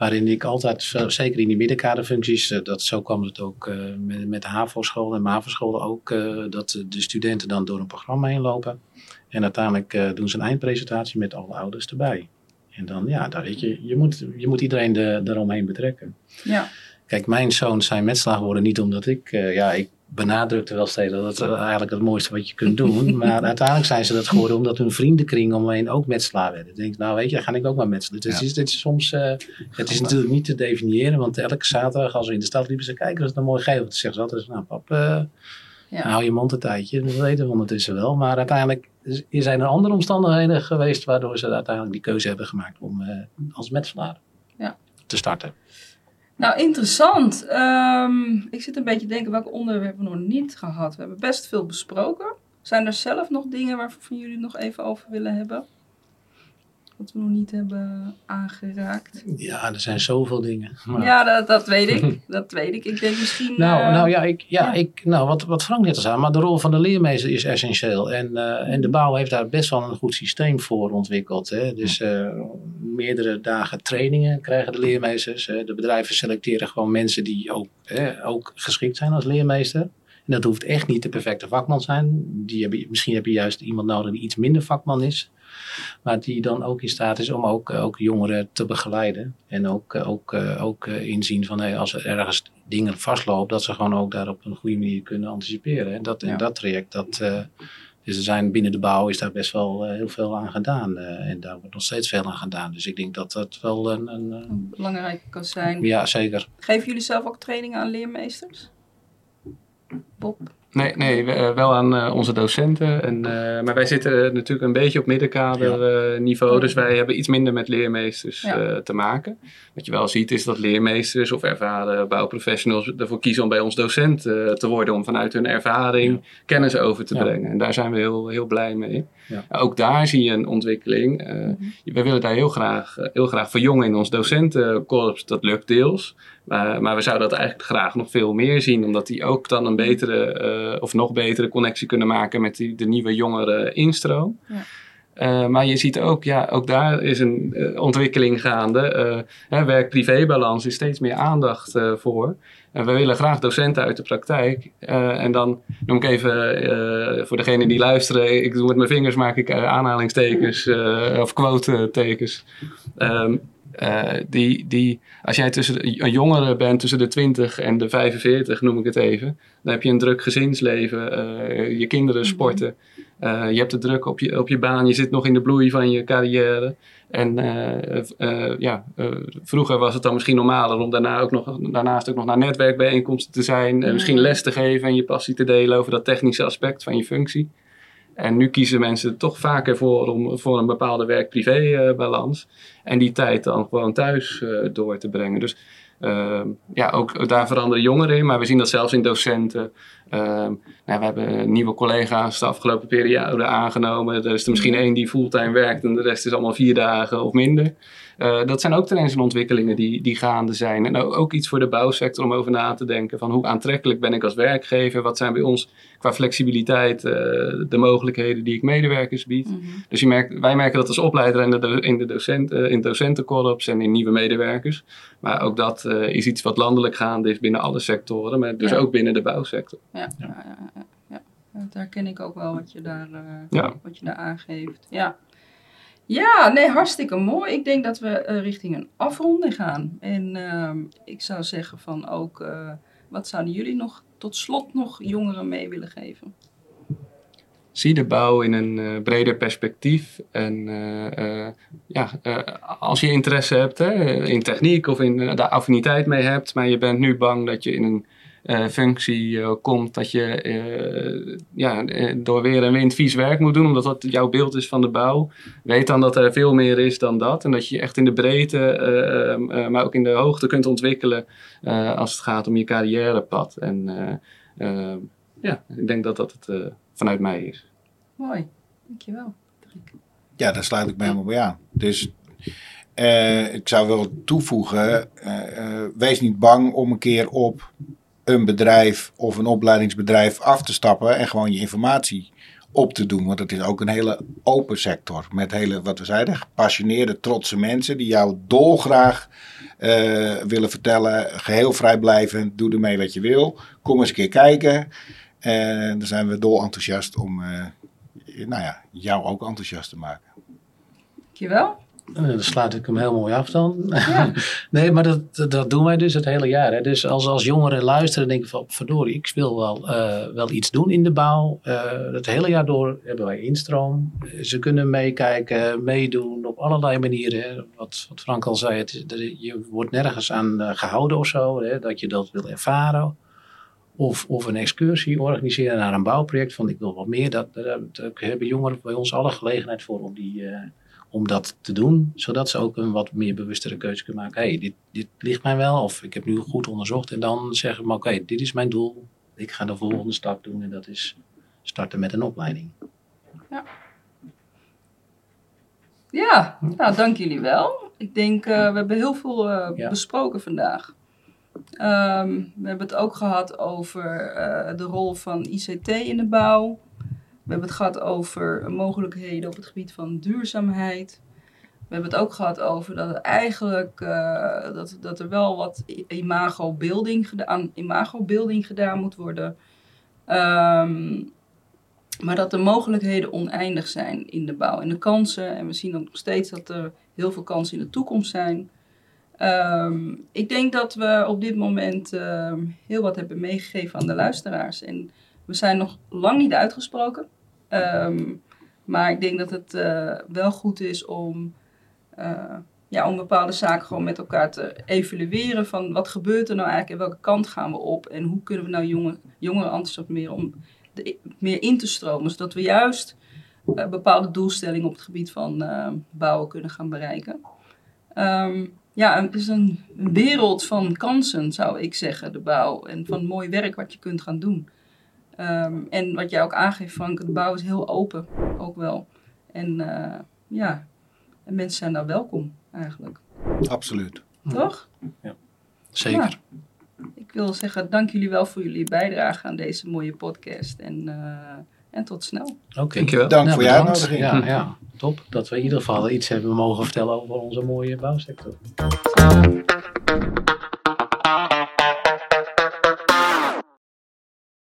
Waarin ik altijd, zeker in die middenkaderfuncties, eh, dat, zo kwam het ook eh, met, met de HAVO-scholen en MAVO-scholen ook, eh, dat de studenten dan door een programma heen lopen. En uiteindelijk doen ze een eindpresentatie met alle ouders erbij. En dan, ja, daar weet je, je moet, je moet iedereen de, eromheen betrekken. Ja. Kijk, mijn zoons zijn metslager geworden niet omdat ik, ja, ik benadrukte wel steeds dat het eigenlijk het mooiste wat je kunt doen. maar uiteindelijk zijn ze dat geworden omdat hun vriendenkring omheen ook metselaar werden. Ik denk, nou weet je, dan ga ik ook maar metselen. Dus Ja. is, soms, eh, het is natuurlijk niet te definiëren, want elke zaterdag als we in de stad liepen, ze kijken, dat is een mooi gevel. Dan zeggen ze altijd, nou pap, eh, Ja. hou je mond een tijdje. Dat weten we ondertussen wel. Maar uiteindelijk zijn er andere omstandigheden geweest waardoor ze uiteindelijk die keuze hebben gemaakt om eh, als metselaar Ja. te starten. Nou, interessant. Ehm, ik zit een beetje te denken, welke onderwerpen we nog niet gehad? We hebben best veel besproken. Zijn er zelf nog dingen waarvan jullie het nog even over willen hebben? Wat we nog niet hebben aangeraakt. Ja, er zijn zoveel dingen. Maar- Ja, dat, dat weet ik. Dat weet ik. Ik denk misschien... Nou, eh, nou ja, ik, ja, ja. Ik, nou wat, wat Frank net al zei, maar de rol van de leermeester is essentieel. En, eh, en de bouw heeft daar best wel een goed systeem voor ontwikkeld. Hè. Dus eh, meerdere dagen trainingen krijgen de leermeesters. De bedrijven selecteren gewoon mensen die ook, hè, ook geschikt zijn als leermeester. En dat hoeft echt niet de perfecte vakman te zijn. Die heb je, misschien heb je juist iemand nodig die iets minder vakman is. Maar die dan ook in staat is om ook, ook jongeren te begeleiden. En ook, eh, ook, eh, ook eh, inzien van hey, als er ergens dingen vastlopen, dat ze gewoon ook daar op een goede manier kunnen anticiperen. En dat, Ja. en dat traject, dat, dus er zijn binnen de bouw is daar best wel heel veel aan gedaan. en daar wordt nog steeds veel aan gedaan. Dus ik denk dat dat wel een. een, een- belangrijk kan zijn. ja, zeker. Geven jullie zelf ook trainingen aan leermeesters? Bob? Nee, nee we- eh, wel aan eh, onze docenten. En, eh, maar wij zitten natuurlijk een beetje op middenkader eh, niveau. Dus wij hebben iets minder met leermeesters Ja. eh, te maken. Wat je wel ziet is dat leermeesters of ervaren bouwprofessionals ervoor kiezen om bij ons docent eh, te worden. Om vanuit hun ervaring kennis over te brengen. En daar zijn we heel, heel blij mee. Ja. Ook daar zie je een ontwikkeling. Eh, We willen daar heel graag, eh, heel graag verjongen in ons docentenkorps. Dat lukt deels. Maar, maar we zouden dat eigenlijk graag nog veel meer zien. Omdat die ook dan een betere eh, of nog betere connectie kunnen maken met die, de nieuwe jongere instroom. Ja. Maar je ziet ook, ja, ook daar is een ontwikkeling gaande. Hè, Werk-privé-balans is steeds meer aandacht voor. En we willen graag docenten uit de praktijk. Eh, en dan noem ik even eh, voor degenen die luisteren. Ik doe met mijn vingers maak ik eh, aanhalingstekens of quote-tekens. Ehm, eh, die, die, als jij tussen de- een jongere bent tussen de 20 en de 45, noem ik het even, dan heb je een druk gezinsleven, eh, je kinderen sporten, eh, je hebt de druk op je, op je baan, je zit nog in de bloei van je carrière. En ja, vroeger was het dan misschien normaler om daarna ook nog, daarnaast ook nog naar netwerkbijeenkomsten te zijn, en misschien les te geven en je passie te delen over dat technische aspect van je functie. En nu kiezen mensen er toch vaker voor om voor een bepaalde werk-privé-balans. en die tijd dan gewoon thuis eh, door te brengen. Dus ehm, ja, ook daar veranderen jongeren in. Maar we zien dat zelfs in docenten. Ehm, nou, we hebben nieuwe collega's de afgelopen periode aangenomen. Er is er misschien één die fulltime werkt en de rest is allemaal vier dagen of minder. Eh, dat zijn ook trends en ontwikkelingen die, die gaande zijn. En ook, ook iets voor de bouwsector om over na te denken. Van hoe aantrekkelijk ben ik als werkgever? Wat zijn bij ons qua flexibiliteit eh, de mogelijkheden die ik medewerkers bied? Mhm. Dus je merkt, wij merken dat als opleider in de, in de docent, eh, in docentenkorps en in nieuwe medewerkers. Maar ook dat eh, is iets wat landelijk gaande is binnen alle sectoren. Maar dus Ja. ook binnen de bouwsector. Ja, ja. Ja, ja, ja, ja. Dat herken ik ook wel wat je daar, eh, Ja. wat je daar aangeeft. Ja. Ja, nee, hartstikke mooi. Ik denk dat we eh, richting een afronding gaan. En ehm, ik zou zeggen van ook, eh, wat zouden jullie nog tot slot nog jongeren mee willen geven? zie de bouw in een eh, breder perspectief. En ja, als je interesse hebt hè, in techniek of in daar affiniteit mee hebt, maar je bent nu bang dat je in een eh, functie eh, komt dat je eh, ja, door weer en wind vies werk moet doen, omdat dat jouw beeld is van de bouw. Weet dan dat er veel meer is dan dat en dat je je echt in de breedte, maar ook in de hoogte kunt ontwikkelen eh, als het gaat om je carrièrepad. En ja, ik denk dat dat het vanuit mij is. Mooi, dankjewel. Patrick. Ja, daar sluit ik me helemaal bij aan. Dus eh, ik zou wel toevoegen, wees niet bang om een keer op een bedrijf of een opleidingsbedrijf af te stappen en gewoon je informatie op te doen. Want het is ook een hele open sector met hele, wat we zeiden, gepassioneerde, trotse mensen die jou dolgraag eh, willen vertellen. Geheel vrijblijvend, doe ermee wat je wil. Kom eens een keer kijken. En dan zijn we dol enthousiast om eh, nou ja, jou ook enthousiast te maken. Dankjewel. En dan sluit ik hem heel mooi af dan. Ja. nee, maar dat, dat- doen wij dus het hele jaar. Hè. Dus als, als jongeren luisteren en denken van verdorie, ik wil wel, eh, wel iets doen in de bouw. Eh, het hele jaar door hebben wij instroom. Eh, Ze kunnen meekijken, meedoen op allerlei manieren. Hè. Wat, wat Frank al zei, het, je wordt nergens aan eh, gehouden of zo. Hè, dat je dat wil ervaren. Of, of een excursie organiseren naar een bouwproject van ik wil wat meer. Dat, daar, hebben jongeren bij ons alle gelegenheid voor om die... eh, om dat te doen, zodat ze ook een wat meer bewustere keuze kunnen maken. hey, dit, dit ligt mij wel, of ik heb nu goed onderzocht. En dan zeggen we, oké, dit is mijn doel. Ik ga de volgende stap doen en dat is starten met een opleiding. Ja, nou dank jullie wel. Ik denk, eh, we hebben heel veel eh, Ja. besproken vandaag. Ehm, we hebben het ook gehad over eh, de rol van ICT in de bouw. We hebben het gehad over mogelijkheden op het gebied van duurzaamheid. We hebben het ook gehad over dat eigenlijk eh, dat, dat er wel wat i- imago-building geda- aan imago-building gedaan moet worden. Ehm, maar dat de mogelijkheden oneindig zijn in de bouw en de kansen. En we zien nog steeds dat er heel veel kansen in de toekomst zijn. Ehm, ik denk dat we op dit moment ehm, heel wat hebben meegegeven aan de luisteraars. En we zijn nog lang niet uitgesproken. Ehm, maar ik denk dat het eh, wel goed is om, eh, ja, om bepaalde zaken gewoon met elkaar te evalueren. Van wat gebeurt er nou eigenlijk en welke kant gaan we op? En hoe kunnen we nou jonge, jongeren enthousiasmeren om de, meer in te stromen. Zodat we juist eh, bepaalde doelstellingen op het gebied van bouwen kunnen gaan bereiken. Ehm, ja, het is een wereld van kansen, zou ik zeggen, de bouw. En van mooi werk wat je kunt gaan doen. Ehm, en wat jij ook aangeeft, Frank, de bouw is heel open, ook wel. En eh, ja, en mensen zijn daar welkom, eigenlijk. Absoluut. Toch? Zeker. Ik wil zeggen, dank jullie wel voor jullie bijdrage aan deze mooie podcast. En, eh, en tot snel. Oké. Dankjewel. Dank Ja, voor je uitnodiging. Ja, ja, top. Dat we in ieder geval iets hebben mogen vertellen over onze mooie bouwsector.